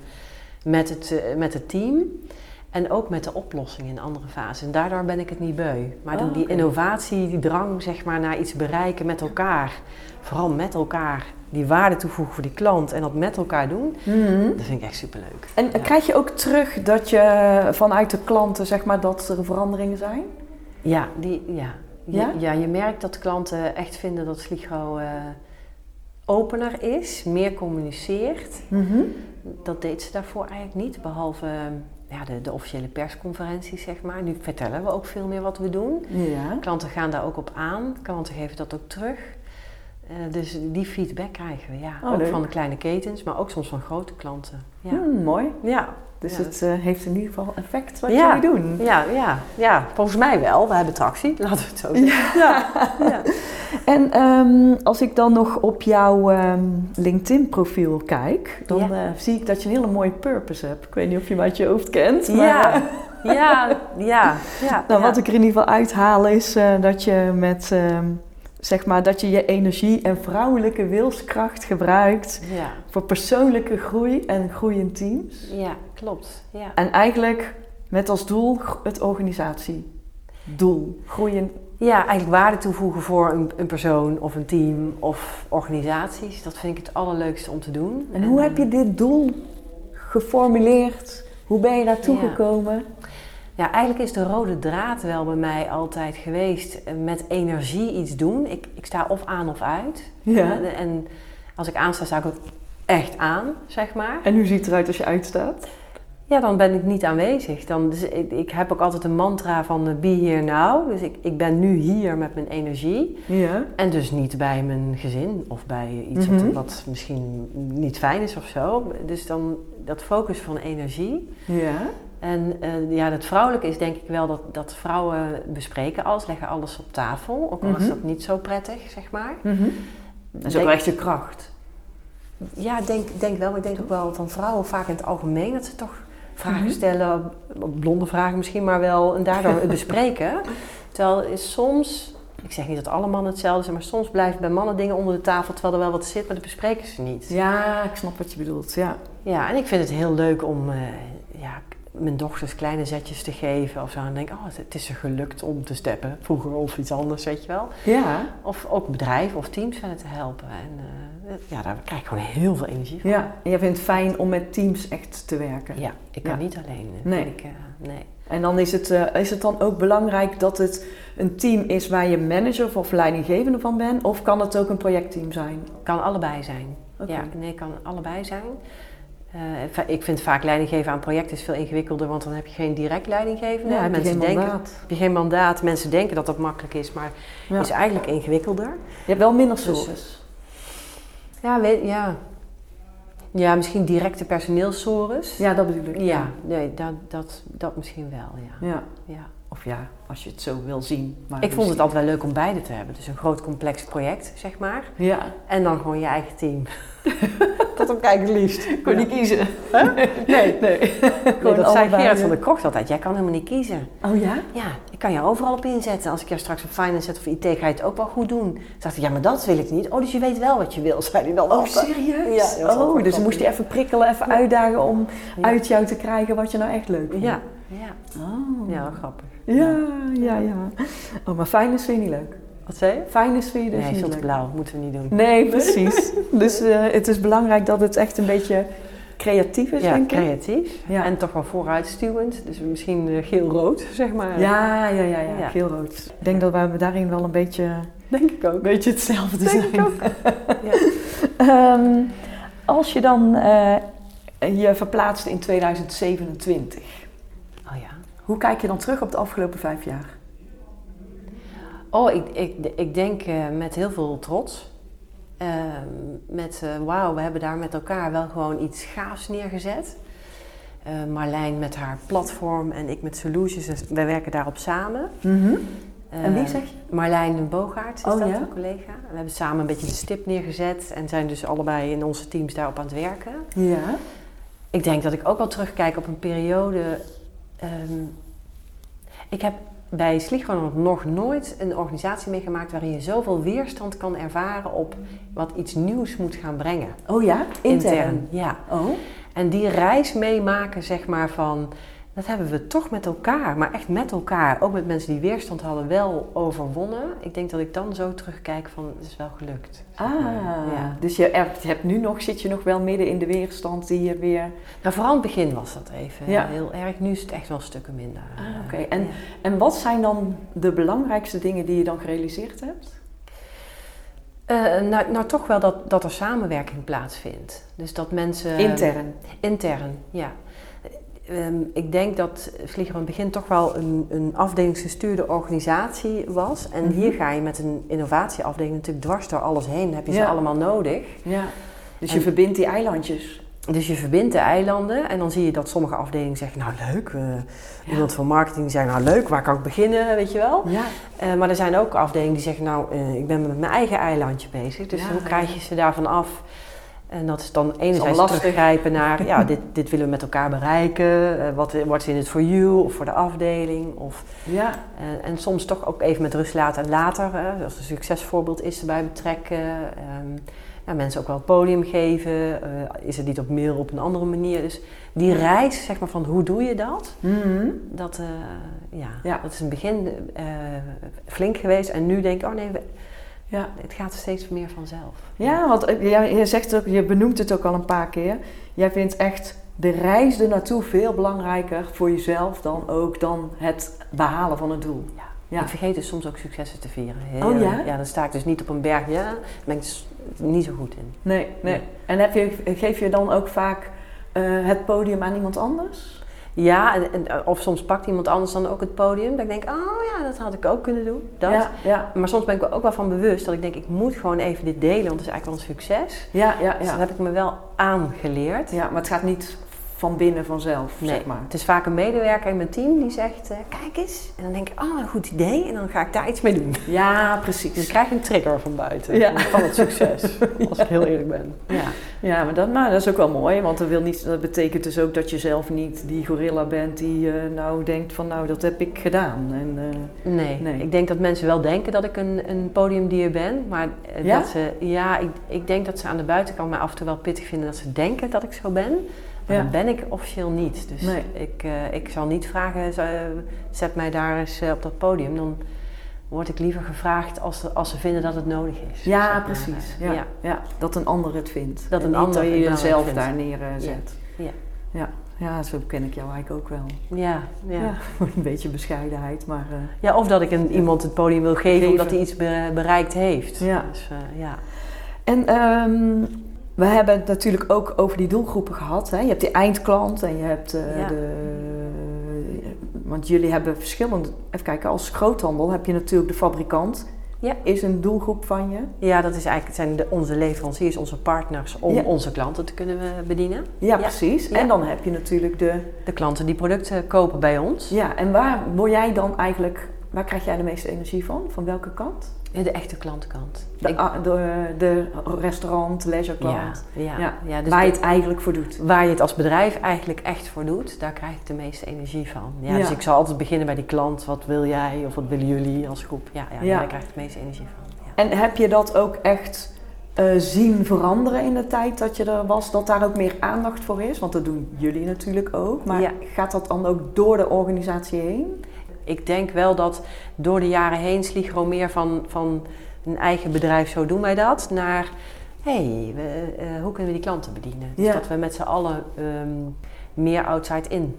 met het, eh, met het team. En ook met de oplossing in andere fases. En daardoor ben ik het niet beu. Maar Oh, die innovatie, die drang zeg maar, naar iets bereiken met elkaar. Vooral met elkaar. Die waarde toevoegen voor die klant en dat met elkaar doen. Mhm. Dat vind ik echt superleuk. En Ja. krijg je ook terug dat je vanuit de klanten, zeg maar, dat er veranderingen zijn? Ja, die, ja. Je, Ja? je merkt dat de klanten echt vinden dat Sligo eh, opener is, meer communiceert. Mhm. Dat deed ze daarvoor eigenlijk niet, behalve eh, ja, de, de officiële persconferenties, zeg maar. Nu vertellen we ook veel meer wat we doen. Ja. Klanten gaan daar ook op aan, klanten geven dat ook terug. Eh, dus die feedback krijgen we, ja. Oh, ook leuk. van de kleine ketens, maar ook soms van grote klanten. Ja, Hmm, mooi. ja. Dus Ja, het eh, heeft in ieder geval effect wat Ja. jullie doen. ja, ja, ja, volgens mij wel. We hebben tractie, laten we het zo zeggen. Ja. Ja. En ehm, als ik dan nog op jouw ehm, LinkedIn-profiel kijk, dan eh, zie ik dat je een hele mooie purpose hebt. Ik weet niet of je hem uit je hoofd kent. Maar, Ja, ja, ja. ja Nou, wat ik er in ieder geval uithaal is eh, dat je met, ehm, zeg maar, dat je je energie en vrouwelijke wilskracht gebruikt Ja, voor persoonlijke groei en groei in teams. ja, klopt. Ja. En eigenlijk met als doel het organisatiedoel. Groeien. ja, eigenlijk waarde toevoegen voor een, een persoon of een team of organisaties. Dat vind ik het allerleukste om te doen. En hoe heb je dit doel geformuleerd? Hoe ben je daartoe Ja. gekomen? Ja, eigenlijk is de rode draad wel bij mij altijd geweest eh, met energie iets doen. Ik, ik sta of aan of uit. Ja. En, en als ik aansta, sta ik ook echt aan, zeg maar. En hoe ziet het eruit als je uitstaat? Ja, dan ben ik niet aanwezig. Dan, dus ik, ik heb ook altijd een mantra van eh, be here now. Dus ik, ik ben nu hier met mijn energie. Ja. En dus niet bij mijn gezin of bij iets Mhm. wat, wat misschien niet fijn is of zo. Dus dan dat focus van energie. Ja. En eh, ja, het vrouwelijke is denk ik wel dat, dat vrouwen bespreken alles, leggen alles op tafel. Ook al is Mhm. dat niet zo prettig, zeg maar. Dat is ook echt je kracht. Ja, ik denk, denk wel. Maar ik denk ook wel van vrouwen vaak in het algemeen dat ze toch vragen Mhm. stellen. Blonde vragen misschien, maar wel. En daardoor het bespreken. Terwijl is soms, ik zeg niet dat alle mannen hetzelfde zijn, maar soms blijven bij mannen dingen onder de tafel terwijl er wel wat zit, maar dat bespreken ze niet. Ja, ik snap wat je bedoelt. Ja. Ja, en ik vind het heel leuk om eh, ja, mijn dochters kleine zetjes te geven of zo. En denk, oh, het, is er gelukt om te steppen. Vroeger of iets anders, weet je wel. Ja. Of ook bedrijven of teams verder te helpen. En eh, ja, daar krijg ik gewoon heel veel energie van. ja. En jij vindt het fijn om met teams echt te werken. Ja, ik kan Ja. niet alleen. Nee. Ik, eh, nee. En dan is het, eh, is het dan ook belangrijk dat het een team is waar je manager of leidinggevende van bent? Of kan het ook een projectteam zijn? Kan allebei zijn. Oké. Ja, nee, kan allebei zijn. Eh, ik vind vaak leidinggeven aan projecten is veel ingewikkelder, want dan heb je geen direct leidinggevende. Ja, heb je mensen geen denken, mandaat. heb je geen mandaat. Mensen denken dat dat makkelijk is, maar Ja. is eigenlijk ingewikkelder. Je hebt wel minder Dus- sources. Ja, weet, ja. ja misschien directe personeelssores. Ja, dat bedoel ik. Ja, nee, dat, dat, dat misschien wel, ja. Ja. ja. Of ja, als je het zo wil zien. Maar Ik vond het altijd wel leuk om beide te hebben. Dus een groot complex project, zeg maar. Ja, En dan gewoon je eigen team. ik eigenlijk het liefst. kon je kiezen. Nee, Nee. dat zei Gerard van der Krocht altijd. Jij kan helemaal niet kiezen. Oh ja? Ja, ik kan je overal op inzetten. Als ik jou straks op finance zet of IT, ga je het ook wel goed doen. Toen dacht ik, ja, maar dat wil ik niet. Oh, dus je weet wel wat je wil, zei hij dan Oh, altijd. serieus? Ja, oh, dus dan moest je even prikkelen, even uitdagen om Ja. uit jou te krijgen wat je nou echt leuk vindt. Ja, ja. Oh. ja, grappig. Ja, ja, ja. Oh, maar finance vind je niet leuk. Wat zei je? Vind je dus Nee, veel te blauw. Moeten we niet doen. Nee, precies. dus eh, het is belangrijk dat het echt een beetje creatief is, Ja, denk ik. creatief. Ja. En toch wel vooruitstuwend. Dus misschien eh, geel-rood, zeg maar. Ja, ja, ja, ja, Ja. geel-rood. Ik denk dat wij daarin wel een beetje, denk ik ook. een beetje hetzelfde Denk zijn. ik ook. Ehm, als je dan eh, je verplaatst in 2027, Oh ja. hoe kijk je dan terug op de afgelopen vijf jaar? Oh, ik, ik, ik denk eh, met heel veel trots. Ehm, met eh, wauw, we hebben daar met elkaar wel gewoon iets gaafs neergezet. Eh, Marlijn met haar platform en ik met Solutions. Dus wij werken daarop samen. En wie Eh, zeg je? Marlijn Bogaert is Oh, dat, ja? een collega. We hebben samen een beetje de stip neergezet en zijn dus allebei in onze teams daarop aan het werken. Ja. Ik denk dat ik ook wel terugkijk op een periode. ehm, ik heb bij Sliegro nog nooit een organisatie meegemaakt waarin je zoveel weerstand kan ervaren op wat iets nieuws moet gaan brengen. Oh ja? Intern? Ja. Oh. En die reis meemaken, zeg maar, van. Dat hebben we toch met elkaar, maar echt met elkaar, ook met mensen die weerstand hadden, wel overwonnen. Ik denk dat ik dan zo terugkijk van, het is wel gelukt. Ah, Ja. dus je hebt, nu nog, zit je nog wel midden in de weerstand die je weer... Nou, vooral in het begin was dat even Ja. heel erg. Nu is het echt wel stukken minder. Ah, oké. En- Ja. En wat zijn dan de belangrijkste dingen die je dan gerealiseerd hebt? Eh, nou, nou, toch wel dat, dat er samenwerking plaatsvindt. Dus dat mensen... Intern? Intern, ja. Ehm, ik denk dat Vlieger in het begin toch wel een, een afdelingsgestuurde organisatie was. En Mhm. hier ga je met een innovatieafdeling natuurlijk dwars door alles heen. Dan heb je Ja. ze allemaal nodig. Ja. Dus je verbindt die eilandjes. Dus je verbindt de eilanden en dan zie je dat sommige afdelingen zeggen, nou leuk. Iemand van marketing zegt, nou leuk, waar kan ik beginnen, weet je wel. Ja. Eh, maar er zijn ook afdelingen die zeggen, nou, eh, ik ben met mijn eigen eilandje bezig. Dus Ja, hoe krijg je ze daarvan af? En dat is dan enerzijds lastig. teruggrijpen naar, ja, dit, dit willen we met elkaar bereiken. Eh, wat what's in it for you of voor de afdeling. Of, Ja. eh, en soms toch ook even met rust laten en later, als een succesvoorbeeld is, erbij betrekken. Ehm, ja, mensen ook wel het podium geven. Eh, is het niet op meer op een andere manier? Dus die reis, zeg maar, van hoe doe je dat? Mhm. Dat, ja, Ja. dat is in het begin flink geweest. En nu denk ik, oh nee, we- Ja. het gaat steeds meer vanzelf. Ja, want eh, ja, je zegt ook, je benoemt het ook al een paar keer. Jij vindt echt de reis er naartoe veel belangrijker voor jezelf dan ook dan het behalen van het doel. Ja. Ja. Ik vergeet dus soms ook successen te vieren. Heel- Oh ja? Ja, dan sta ik dus niet op een berg. Ja, daar ben ik dus niet zo goed in. Nee, nee. Nee. En heb je, geef je dan ook vaak eh, het podium aan iemand anders? Ja, en, en- of soms pakt iemand anders dan ook het podium. Dat ik denk, oh ja, dat had ik ook kunnen doen. Dat. Ja, ja, Maar soms ben ik er ook wel van bewust dat ik denk, ik moet gewoon even dit delen, want het is eigenlijk wel een succes. ja, ja. Dus dat ja. heb ik me wel aangeleerd. ja maar het gaat niet van binnen vanzelf, Nee, zeg maar. het is vaak een medewerker in mijn team die zegt, eh, kijk eens. En dan denk ik, oh, een goed idee. En dan ga ik daar iets mee doen. Ja, Dus precies. ik krijg een trigger van buiten, Ja. van het succes. Als ik heel eerlijk ben. Ja. Ja, maar dat, maar dat is ook wel mooi, want dat, wil niet, dat betekent dus ook dat je zelf niet die gorilla bent die eh, nou denkt van nou, dat heb ik gedaan. En, eh, Nee. Nee. ik denk dat mensen wel denken dat ik een, een podiumdier ben. Maar Ja? dat ze, ja, ik, ik denk dat ze aan de buitenkant mij af en toe wel pittig vinden dat ze denken dat ik zo ben. Maar Ja. dat ben ik officieel niet. Dus Nee. ik, eh, ik zal niet vragen, eh, zet mij daar eens eh, op dat podium. Dan word ik liever gevraagd als, ze- als ze vinden dat het nodig is. zeg ja, maar. precies. Ja, ja. dat een ander het vindt. Dat En een ander je jezelf daar neerzet. Ja. Ja. ja, zo ken ik jou eigenlijk ook wel. Ja, ja. Ja, ja. een beetje bescheidenheid, maar eh, of dat ik een, iemand het podium wil geven, Geven. omdat hij iets be- bereikt heeft. Ja. Dus, ja. En ehm, we hebben het natuurlijk ook over die doelgroepen gehad. Hè? Je hebt die eindklant en je hebt eh, Ja. de. Want jullie hebben verschillende. Even kijken, als groothandel heb je natuurlijk de fabrikant Ja. is een doelgroep van je. Ja, dat is eigenlijk, zijn de, onze leveranciers, onze partners om Ja. onze klanten te kunnen eh, bedienen. Ja, precies. En dan heb je natuurlijk de... De klanten die producten kopen bij ons. Ja, en waar word jij dan eigenlijk... Waar krijg jij de meeste energie van? Van welke kant? Ja, De echte klantenkant. De, Ik- de, de restaurant, leisure ja, klant. ja, Ja. ja. dus waar je het eigenlijk voor doet. waar je het als bedrijf eigenlijk echt voor doet, daar krijg ik de meeste energie van. Ja. Dus ik zal altijd beginnen bij die klant. Wat wil jij of wat willen jullie als groep? Ja, ja, daar krijg ik de meeste energie van. Ja. En heb je dat ook echt eh, zien veranderen in de tijd dat je er was? Dat daar ook meer aandacht voor is? Want dat doen jullie natuurlijk ook. Maar gaat dat dan ook door de organisatie heen? Ik denk wel dat door de jaren heen Sligro meer van, van een eigen bedrijf, zo doen wij dat, naar hey, we, eh, hoe kunnen we die klanten bedienen? Dus dat we met z'n allen ehm, meer outside in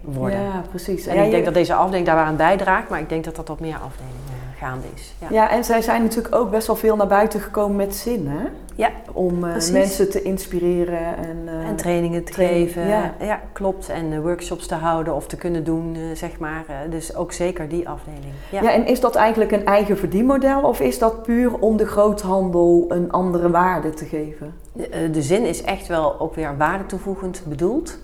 worden. Ja, precies. En Ja, ik je- denk dat deze afdeling daar aan bijdraagt, maar ik denk dat dat op meer afdelingen gaande is. Ja. Ja, en zij zijn natuurlijk ook best wel veel naar buiten gekomen met zin, hè? Ja, Om eh, mensen te inspireren en... eh, En trainingen te geven. ja. Ja. klopt. En eh, workshops te houden of te kunnen doen, zeg maar. Dus ook zeker die afdeling. Ja. Ja. en is dat eigenlijk een eigen verdienmodel of is dat puur om de groothandel een andere waarde te geven? De, de zin is echt wel ook weer waarde toevoegend bedoeld.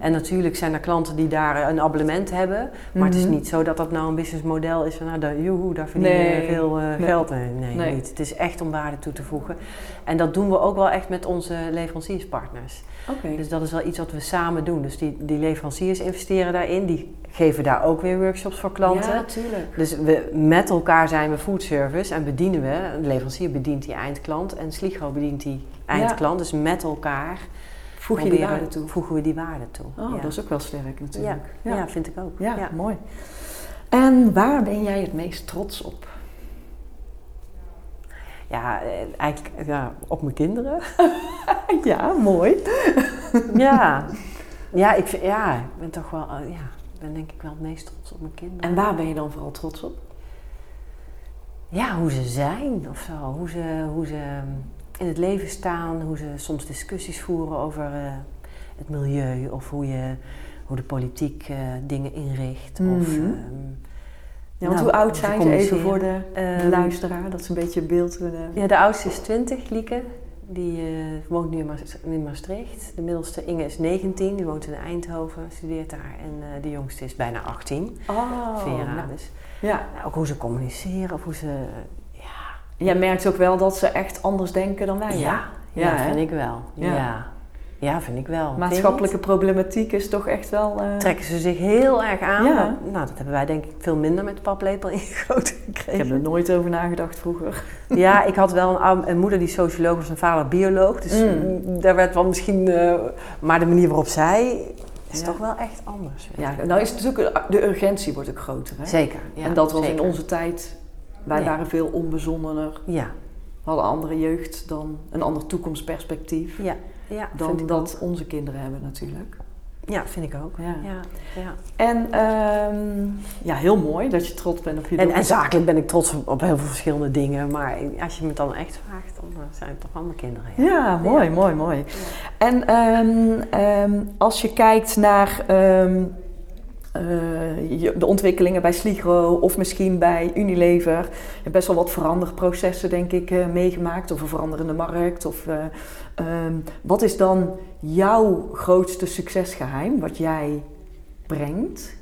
En natuurlijk zijn er klanten die daar een abonnement hebben. Maar het is Mhm. niet zo dat dat nou een businessmodel is van nou, daar, joehoe, daar verdien je Nee. veel Nee. geld. Nee, nee, Nee. niet. Het is echt om waarde toe te voegen. En dat doen we ook wel echt met onze leverancierspartners. Oké. Dus dat is wel iets wat we samen doen. Dus die, die leveranciers investeren daarin. Die geven daar ook weer workshops voor klanten. Ja, tuurlijk. Dus we, met elkaar zijn we food service en bedienen we. Een leverancier bedient die eindklant en Sligro bedient die eindklant. Dus met elkaar Voeg je die waarde toe? voegen we die waarde toe. Oh, ja. dat is ook wel sterk ja. natuurlijk. Ja. vind ik ook. Ja, mooi. En waar ben jij het meest trots op? Ja, eh, eigenlijk ja, op mijn kinderen. Ja, mooi. ja. Ja, ik vind, ja, ik ben toch wel, eh, ja, ben denk ik wel het meest trots op mijn kinderen. En waar ben je dan vooral trots op? Ja, hoe ze zijn of zo. Hoe ze, hoe ze ehm, in het leven staan. Hoe ze soms discussies voeren over eh, het milieu. Of hoe, je, hoe de politiek dingen inricht. Of, Mhm. Ja, want nou, hoe oud zijn ze even voor de, de luisteraar, dat ze een beetje beeld kunnen hebben? Ja, de oudste is 20, Lieke. Die eh, woont nu in, in Maastricht. De middelste Inge is 19, die woont in Eindhoven, studeert daar. En eh, de jongste is bijna 18, Oh, Vera. nou, Dus ja. nou, ook hoe ze communiceren, of hoe ze... Ja, Jij merkt ook wel dat ze echt anders denken dan wij. ja, Ja, vind ik wel. Ja. Ja. Ja. vind ik wel. Maatschappelijke problematiek is toch echt wel... eh, Trekken ze zich heel erg aan. Ja. Nou, dat hebben wij denk ik veel minder met de paplepel ingegoten Ik gekregen. heb er nooit over nagedacht vroeger. Ja, ik had wel een, moeder die socioloog was en vader bioloog. Dus Mm. daar werd wel misschien... eh, maar de manier waarop zij is Ja. toch wel echt anders. Ja, ik. nou is het natuurlijk... De urgentie wordt ook groter, hè? Zeker. Ja, en dat was zeker. in onze tijd... Wij waren veel onbezonnener, Ja, hadden andere jeugd dan een ander toekomstperspectief. ja, ja Dan dat ook. onze kinderen hebben natuurlijk. Ja, vind ik ook. Ja. Ja, ja. En ehm, ja, heel mooi dat je trots bent op je En, en zakelijk ben ik trots op, heel veel verschillende dingen. Maar als je me dan echt vraagt, dan eh, zijn het toch mijn kinderen. Ja. Ja, mooi, mooi, mooi. En ehm, ehm, als je kijkt naar eh, de ontwikkelingen bij Sligro of misschien bij Unilever, je hebt best wel wat veranderprocessen, denk ik, eh, meegemaakt. Of een veranderende markt. Of, ehm, wat is dan jouw grootste succesgeheim, wat jij brengt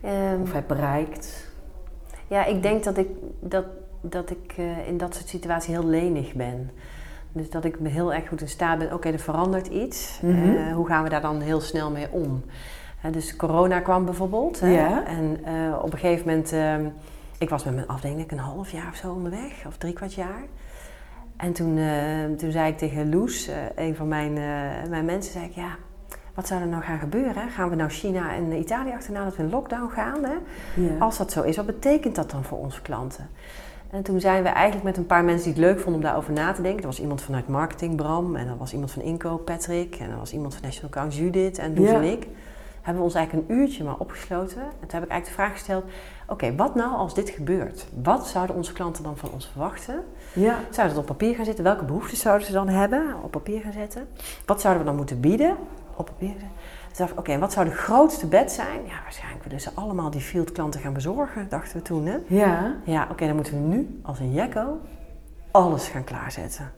Ehm, of hebt bereikt? Ja, ik denk dat ik, dat, dat ik eh, in dat soort situaties heel lenig ben. Dus dat ik me heel erg goed in staat ben, oké, er verandert iets. Mhm. Eh, hoe gaan we daar dan heel snel mee om? Dus corona kwam bijvoorbeeld. Hè, Ja. En eh, op een gegeven moment, ehm, ik was met mijn afdeling een half jaar of zo onderweg, of drie kwart jaar. En toen, eh, toen zei ik tegen Loes, eh, een van mijn, eh, mijn mensen, zei ik, ja, wat zou er nou gaan gebeuren? Gaan we nou China en Italië achterna dat we in lockdown gaan? Hè? Ja. Als dat zo is, wat betekent dat dan voor onze klanten? En toen zijn we eigenlijk met een paar mensen die het leuk vonden om daarover na te denken. Er was iemand vanuit marketing, Bram, en er was iemand van inkoop, Patrick, en er was iemand van National Account, Judith, en Loes Ja. en ik. Hebben we ons eigenlijk een uurtje maar opgesloten. En toen heb ik eigenlijk de vraag gesteld, oké, wat nou als dit gebeurt? Wat zouden onze klanten dan van ons verwachten? ja. Zouden ze het op papier gaan zetten? Welke behoeften zouden ze dan hebben? Op papier gaan zetten. Wat zouden we dan moeten bieden? Op papier zetten. dacht oké, wat zou de grootste bet zijn? Ja, waarschijnlijk willen ze allemaal die field klanten gaan bezorgen, dachten we toen. Hè? Ja. Ja, oké, dan moeten we nu als een jekko alles gaan klaarzetten.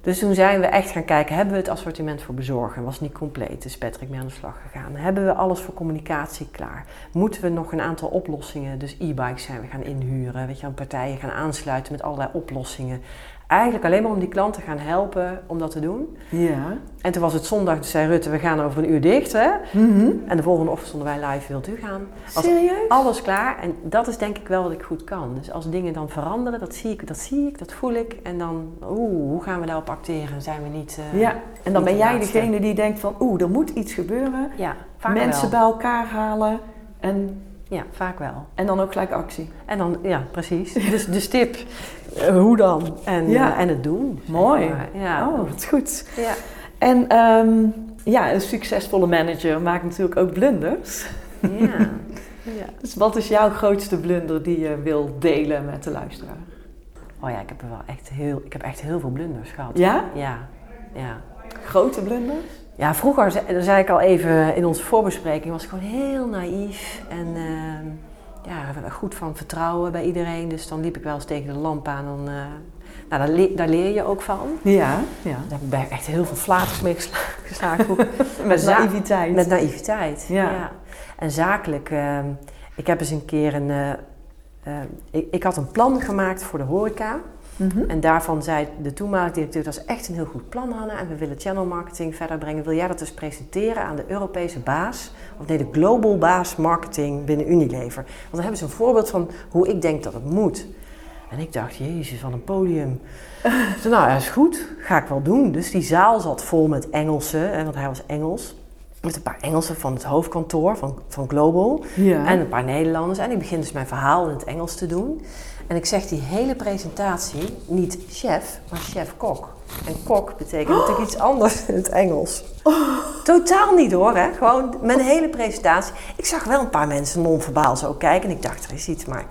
Dus toen zijn we echt gaan kijken, hebben we het assortiment voor bezorgen? Was niet compleet, dus Patrick mee aan de slag gegaan. Hebben we alles voor communicatie klaar? Moeten we nog een aantal oplossingen, dus e-bikes zijn we gaan inhuren, weet je, partijen gaan aansluiten met allerlei oplossingen. Eigenlijk alleen maar om die klanten gaan helpen om dat te doen. Ja. En toen was het zondag, dus zei Rutte, we gaan over een uur dicht, hè? Mhm. En de volgende ochtend stonden wij live, wilt u gaan? Was Serieus? alles klaar. En dat is denk ik wel wat ik goed kan. Dus als dingen dan veranderen, dat zie ik, dat, zie ik, dat voel ik. En dan, oeh, hoe gaan we daarop acteren? Zijn we niet... eh, Ja, en dan ben de jij laatste. degene die denkt van, oeh, er moet iets gebeuren. Ja, Mensen wel. bij elkaar halen en, Ja, vaak wel. en dan ook gelijk actie. En dan, ja, precies. Dus de tip, eh, hoe dan? En, Ja. eh, en het doen. zeg Mooi. maar. Ja. Oh, wat goed. ja. En ehm, ja, een succesvolle manager maakt natuurlijk ook blunders. Ja. ja. Dus wat is jouw grootste blunder die je wil delen met de luisteraar? Oh ja, ik heb er wel echt heel, ik heb echt heel veel blunders gehad. Ja? Ja. Ja. Grote blunders? Ja, vroeger, dat zei ik al even in onze voorbespreking, was ik gewoon heel naïef en ehm, ja, goed van vertrouwen bij iedereen. Dus dan liep ik wel eens tegen de lamp aan. Dan, eh, nou, daar, le- daar leer je ook van. Ja, ja. Daar ben ik echt heel veel flaters mee gesla- geslagen. Met naïviteit. Met naïviteit, Ja. ja. En zakelijk, ehm, ik heb eens een keer een... eh, eh, ik, ik had een plan gemaakt voor de horeca. Mhm. En daarvan zei de toenmalige directeur, dat is echt een heel goed plan Hanna. En we willen channel marketing verder brengen. Wil jij dat dus presenteren aan de Europese baas? Of nee, de global baas marketing binnen Unilever. Want dan hebben ze een voorbeeld van hoe ik denk dat het moet. En ik dacht, jezus, van een podium. Nou, dat is goed. Ga ik wel doen. Dus die zaal zat vol met Engelsen, want hij was Engels. Met een paar Engelsen van het hoofdkantoor van, van Global. Ja. En een paar Nederlanders. En ik begin dus mijn verhaal in het Engels te doen. En ik zeg die hele presentatie niet chef, maar chef-kok. En kok betekent natuurlijk iets anders in het Engels. Totaal niet hoor, hè. Gewoon mijn hele presentatie. Ik zag wel een paar mensen non-verbaal zo kijken. En ik dacht, er is iets, maar...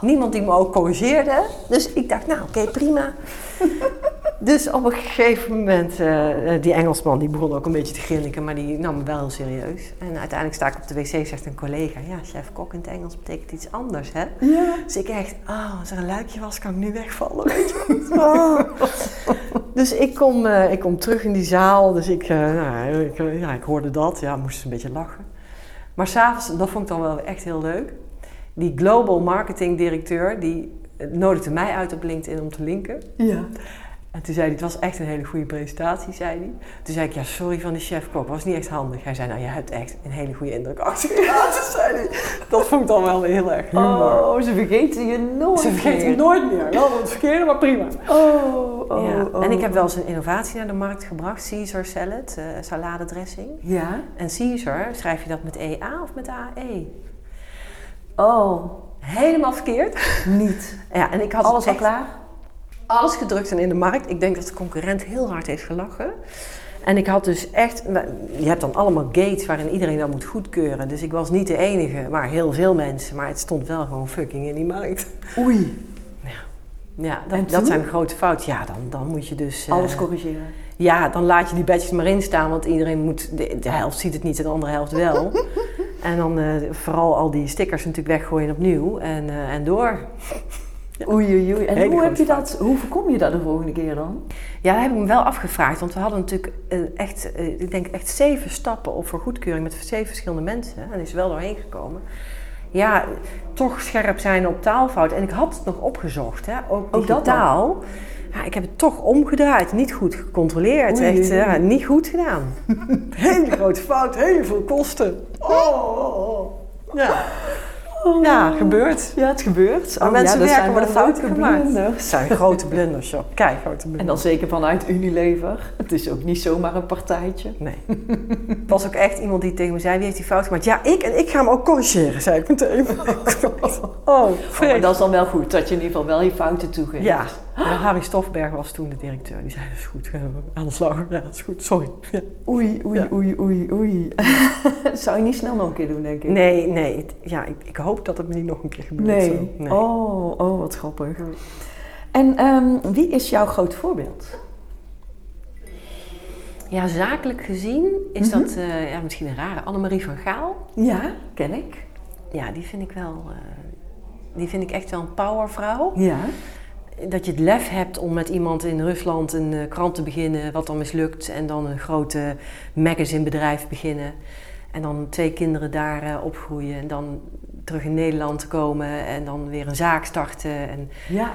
Niemand die me ook corrigeerde. Dus ik dacht, nou oké, prima. Dus op een gegeven moment, eh, eh, die Engelsman die begon ook een beetje te grinniken, maar die nam me wel heel serieus. En uiteindelijk sta ik op de wc, zegt een collega, ja, chef-kok in het Engels betekent iets anders, hè? Ja. Dus ik echt, oh, als er een luikje was, kan ik nu wegvallen, weet je. Oh. Dus ik kom, eh, ik kom terug in die zaal, dus ik, nou, ik, ja, ik hoorde dat, ja, moest een beetje lachen. Maar s'avonds, dat vond ik dan wel echt heel leuk, die global marketing directeur, die nodigde mij uit op LinkedIn om te linken. Ja. En toen zei hij, het was echt een hele goede presentatie, zei hij. Toen zei ik, ja, sorry van de chef-kok, was niet echt handig. Hij zei, nou, je hebt echt een hele goede indruk achtergelaten, zei hij. Dat vond ik dan wel heel erg humor. Oh, ze vergeten je nooit Ze vergeet meer. het nooit meer. Wel het verkeerde, maar prima. Oh, oh, ja. oh. En ik heb wel eens een innovatie naar de markt gebracht, Caesar salad, eh saladedressing. Ja? En Caesar, schrijf je dat met EA of met AE? Oh, Helemaal verkeerd. niet. Ja, en ik had Alles al klaar? Alles gedrukt en in de markt. Ik denk dat de concurrent heel hard heeft gelachen. En ik had dus echt, je hebt dan allemaal gates waarin iedereen dat moet goedkeuren. Dus ik was niet de enige, maar heel veel mensen. Maar het stond wel gewoon fucking in die markt. Oei. Ja, En dat, dat zijn grote fouten. Ja, dan, dan moet je dus... eh, Alles corrigeren. Ja, dan laat je die badges maar in staan, want iedereen moet... De, de helft ziet het niet de andere helft wel. en dan eh, vooral al die stickers natuurlijk weggooien opnieuw en, eh, en door. Oei, oei, oei. En Hele hoe, heb je dat, hoe voorkom je dat de volgende keer dan? Ja, dat heb ik me wel afgevraagd, want we hadden natuurlijk eh, echt, eh, ik denk echt zeven stappen op voor goedkeuring met zeven verschillende mensen. En is wel doorheen gekomen. Ja, toch scherp zijn op taalfout. En ik had het nog opgezocht, hè? ook Ook dat digitaal. Ja, ik heb het toch omgedraaid, niet goed gecontroleerd. Oei, echt oei, oei. niet goed gedaan. hele grote fout, heel veel kosten. Oh, oh, oh. Ja. Ja, gebeurt. Ja, het gebeurt. Oh, mensen ja, dat werken worden fouten gemaakt. blunders. Dat zijn grote blunders, joh. Kijk, grote blunders. En dan zeker vanuit Unilever. Het is ook niet zomaar een partijtje. Nee. Er was ook echt iemand die tegen me zei, wie heeft die fout gemaakt? Ja, ik en ik ga hem ook corrigeren, zei ik meteen. oh, Oh, maar dat is dan wel goed, dat je in ieder geval wel je fouten toegeeft. Ja, Harry Stofberg was toen de directeur. Die zei, dat is goed, gaan we aan de slag. Ja, dat is goed, sorry. Ja. Oei, oei, Ja. oei, oei, oei. dat zou je niet snel nog een keer doen, denk ik. Nee, nee. het- Ja, ik, ik hoop dat het me niet nog een keer gebeurt. Nee. zo. Oh, oh, wat grappig. En ehm, wie is jouw groot voorbeeld? Ja, zakelijk gezien is Mhm. dat eh, ja, misschien een rare. Annemarie van Gaal. Ja, ken ik. Ja, die vind ik wel... eh, die vind ik echt wel een powervrouw. Ja. Dat je het lef hebt om met iemand in Rusland een eh, krant te beginnen, wat dan mislukt. En dan een grote magazinebedrijf beginnen. En dan twee kinderen daar eh, opgroeien. En dan terug in Nederland komen en dan weer een zaak starten. En Ja.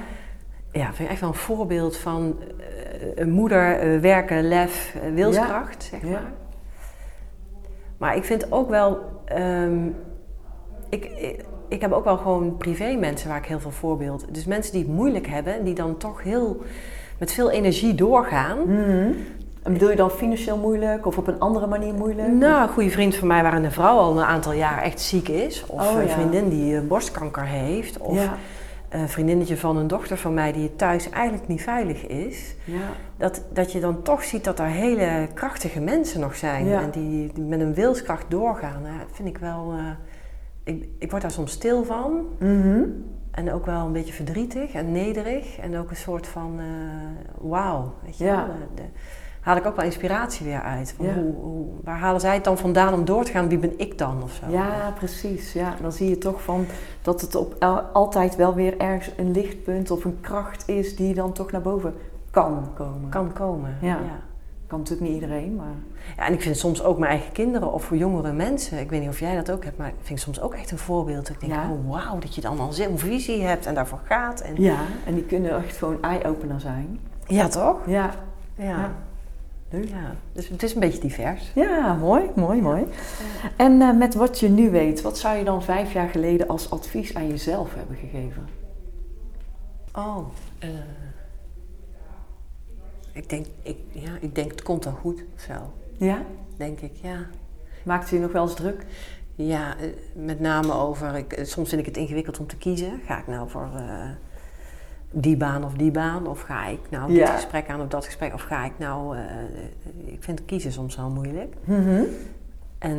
ja, vind ik echt wel een voorbeeld van eh, een moeder, werken, lef, wilskracht, zeg Ja. maar. Maar ik vind ook wel... ehm, ik, ik, heb ook wel gewoon privé mensen waar ik heel veel voorbeeld... Dus mensen die het moeilijk hebben en die dan toch heel... met veel energie doorgaan. Mhm. En bedoel je dan financieel moeilijk of op een andere manier moeilijk? Nou, een goede vriend van mij waar een vrouw al een aantal jaar echt ziek is. Of Oh, een ja. vriendin die eh, borstkanker heeft. Of ja. een vriendinnetje van een dochter van mij die thuis eigenlijk niet veilig is. Ja. Dat, dat je dan toch ziet dat er hele krachtige mensen nog zijn. En die, die met een wilskracht doorgaan. Dat vind ik wel... eh, ik, ik word daar soms stil van. Mhm. En ook wel een beetje verdrietig en nederig. En ook een soort van eh, wauw. Weet je Ja. de- haal ik ook wel inspiratie weer uit. Van Ja. hoe, hoe, waar halen zij het dan vandaan om door te gaan? Wie ben ik dan of zo? Ja, precies. Ja, dan zie je toch van dat het op el- altijd wel weer ergens een lichtpunt of een kracht is die dan toch naar boven kan komen. Kan komen. Ja. Ja. Kan natuurlijk niet iedereen, maar Ja, en ik vind soms ook mijn eigen kinderen of voor jongere mensen, ik weet niet of jij dat ook hebt, maar ik vind soms ook echt een voorbeeld. Ik denk, Ja. oh wauw, dat je dan al zo'n visie hebt en daarvoor gaat. En... ja, en die kunnen echt gewoon eye-opener zijn. Ja, toch? Ja. Ja. Ja. ja. Dus het is een beetje divers. Ja, mooi, mooi, mooi. En eh, met wat je nu weet, wat zou je dan vijf jaar geleden als advies aan jezelf hebben gegeven? Oh, eh, ik, denk, ik, ja, ik denk het komt wel goed of zo. Ja? Denk ik, ja. Maakt je nog wel eens druk? Ja, eh, met name over, ik, eh, soms vind ik het ingewikkeld om te kiezen. Ga ik nou voor eh, die baan of die baan? Of ga ik nou dit Ja. gesprek aan of dat gesprek? Of ga ik nou, ik vind kiezen soms wel moeilijk. Mhm. En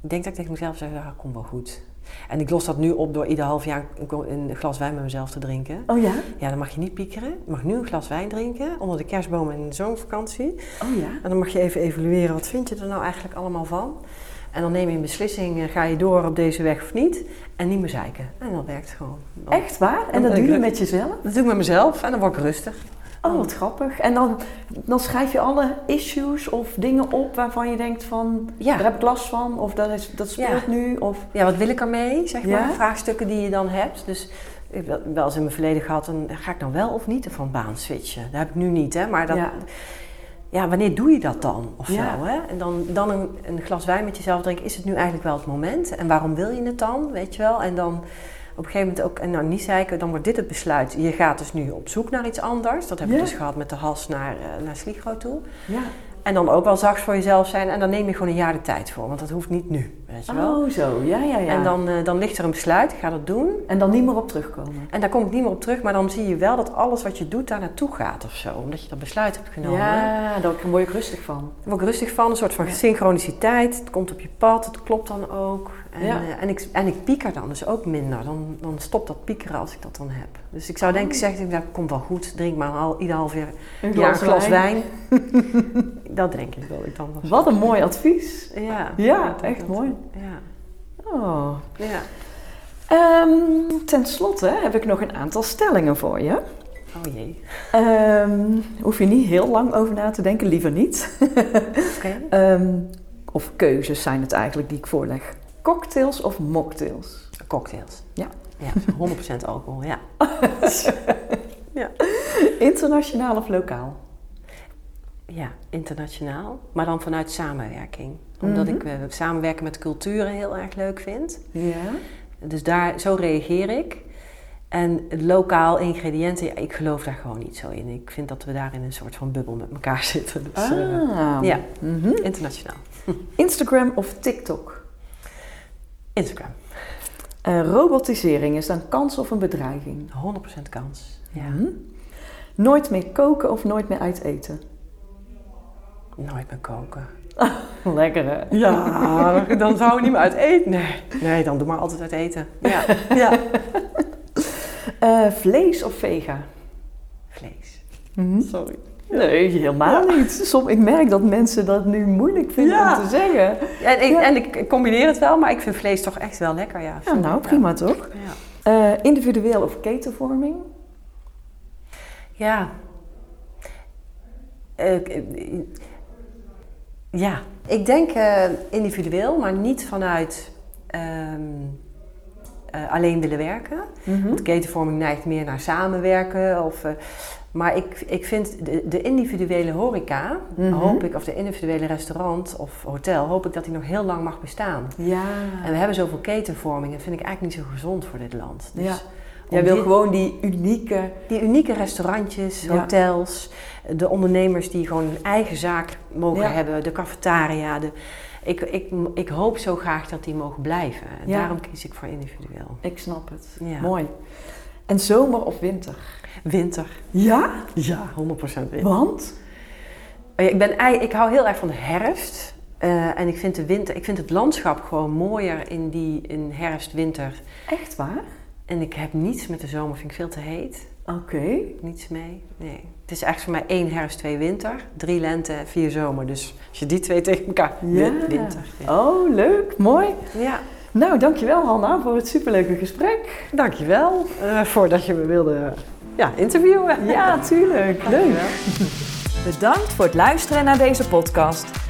ik denk dat ik tegen mezelf zeg, dat komt wel goed. En ik los dat nu op door ieder half jaar een, glas wijn met mezelf te drinken. Oh ja? Ja, dan mag je niet piekeren. Je mag nu een glas wijn drinken onder de kerstboom in de zomervakantie. Oh ja? En dan mag je even evalueren, wat vind je er nou eigenlijk allemaal van? En dan neem je een beslissing, eh, ga je door op deze weg of niet? En niet meer zeiken. En dat werkt gewoon. Dan- Echt waar? En dat doe je met jezelf? Dat doe ik met mezelf en dan word ik rustig. Oh, wat grappig. En dan, dan schrijf je alle issues of dingen op waarvan je denkt van... Ja. Daar heb ik last van, of dat, is, dat speelt Ja. nu, of... Ja, wat wil ik ermee, zeg maar? Ja. Vraagstukken die je dan hebt. Dus ik heb wel- eens in mijn verleden gehad, dan ga ik nou wel of niet van baan switchen? Dat heb ik nu niet, hè? Maar dat, Ja. ja. wanneer doe je dat dan? Of zo, hè? En dan, dan een, een glas wijn met jezelf drinken, is het nu eigenlijk wel het moment? En waarom wil je het dan, weet je wel? En dan op een gegeven moment ook, en nou niet zeiken, dan wordt dit het besluit. Je gaat dus nu op zoek naar iets anders. Dat heb ik Ja. dus gehad met de has naar, eh, naar Sligro toe. Ja. En dan ook wel zacht voor jezelf zijn. En dan neem je gewoon een jaar de tijd voor, want dat hoeft niet nu, weet je wel? Oh, zo. Ja, ja, ja. En dan, eh, dan ligt er een besluit, ik ga dat doen. en dan niet meer op terugkomen. En daar kom ik niet meer op terug, maar dan zie je wel dat alles wat je doet daar naartoe gaat of zo. Omdat je dat besluit hebt genomen. Ja, daar word ik rustig van. Daar word ik rustig van, een soort van Ja. synchroniciteit. Het komt op je pad, het klopt dan ook. En, Ja. eh, en, ik, en ik pieker dan dus ook minder. Dan, dan stopt dat piekeren als ik dat dan heb. Dus ik zou denk ik Oh. zeggen, dat komt wel goed. Drink maar al, ieder half jaar Een ja, een glas wijn. dat denk ik wel. Ik dan wel. Wat een mooi advies. Ja, Ja, echt dat- mooi. Ja. Oh. ja. Ehm, ten slotte heb ik nog een aantal stellingen voor je. Oh jee. Ehm hoef je niet heel lang over na te denken, liever niet. Oké. Ehm, of keuzes zijn het eigenlijk die ik voorleg. Cocktails of mocktails? Cocktails. Ja. Ja, 100% alcohol, ja. Internationaal of lokaal? Ja, internationaal, maar dan vanuit samenwerking. Omdat Mhm. ik eh, samenwerken met culturen heel erg leuk vind. Ja. Dus daar, zo reageer ik. En lokaal ingrediënten, ja, ik geloof daar gewoon niet zo in. Ik vind dat we daar in een soort van bubbel met elkaar zitten. Dus eh, Ah. ja. Mhm. internationaal. Instagram of TikTok? Instagram, Eh, robotisering, is dat een kans of een bedreiging? 100% kans. Ja. Mhm. Nooit meer koken of nooit meer uit eten? Nooit meer koken. Lekker hè? Ja, dan zou ik niet meer uit eten. Nee, nee dan doe maar altijd uit eten. Ja, ja. Eh, vlees of vega? Vlees. Mhm. Sorry. Nee, helemaal niet. Som, ik merk dat mensen dat nu moeilijk vinden Ja. om te zeggen. En, ik, Ja. en ik combineer het wel, maar ik vind vlees toch echt wel lekker, ja. Ja, nou, prima toch? Ja. Eh, individueel of ketenvorming? Ja. Eh, ja, ik denk eh, individueel, maar niet vanuit ehm, eh, alleen willen werken. Mhm. Want ketenvorming neigt meer naar samenwerken. Of, eh, maar ik, ik vind de, de individuele horeca, Mhm. hoop ik, of de individuele restaurant of hotel, hoop ik dat die nog heel lang mag bestaan. Ja. En we hebben zoveel ketenvorming en vind ik eigenlijk niet zo gezond voor dit land. Dus Ja. Jij wil die- gewoon die unieke... die unieke restaurantjes, Ja. hotels, de ondernemers die gewoon hun eigen zaak mogen Ja. hebben, de cafetaria. De, ik, ik, ik hoop zo graag dat die mogen blijven. Ja. daarom kies ik voor individueel. Ik snap het. Mooi. En zomer of winter? Winter. Ja? Ja, 100% winter. Want? Oh Ik, ben, ik hou heel erg van de herfst. Eh, en ik vind, de winter, ik vind het landschap gewoon mooier in, die, in herfst, winter. Echt waar? En ik heb niets met de zomer, vind ik veel te heet. Oké. Niets mee. Nee. Het is echt voor mij één herfst, twee winter. Drie lente, vier zomer. Dus als je die twee tegen elkaar... Ja. Winter. Ja. Oh, leuk. Mooi. ja. Nou, dankjewel Hanna voor het superleuke gesprek. Dankjewel uh, voordat je me wilde ja, interviewen. Ja, tuurlijk. Leuk. Bedankt voor het luisteren naar deze podcast.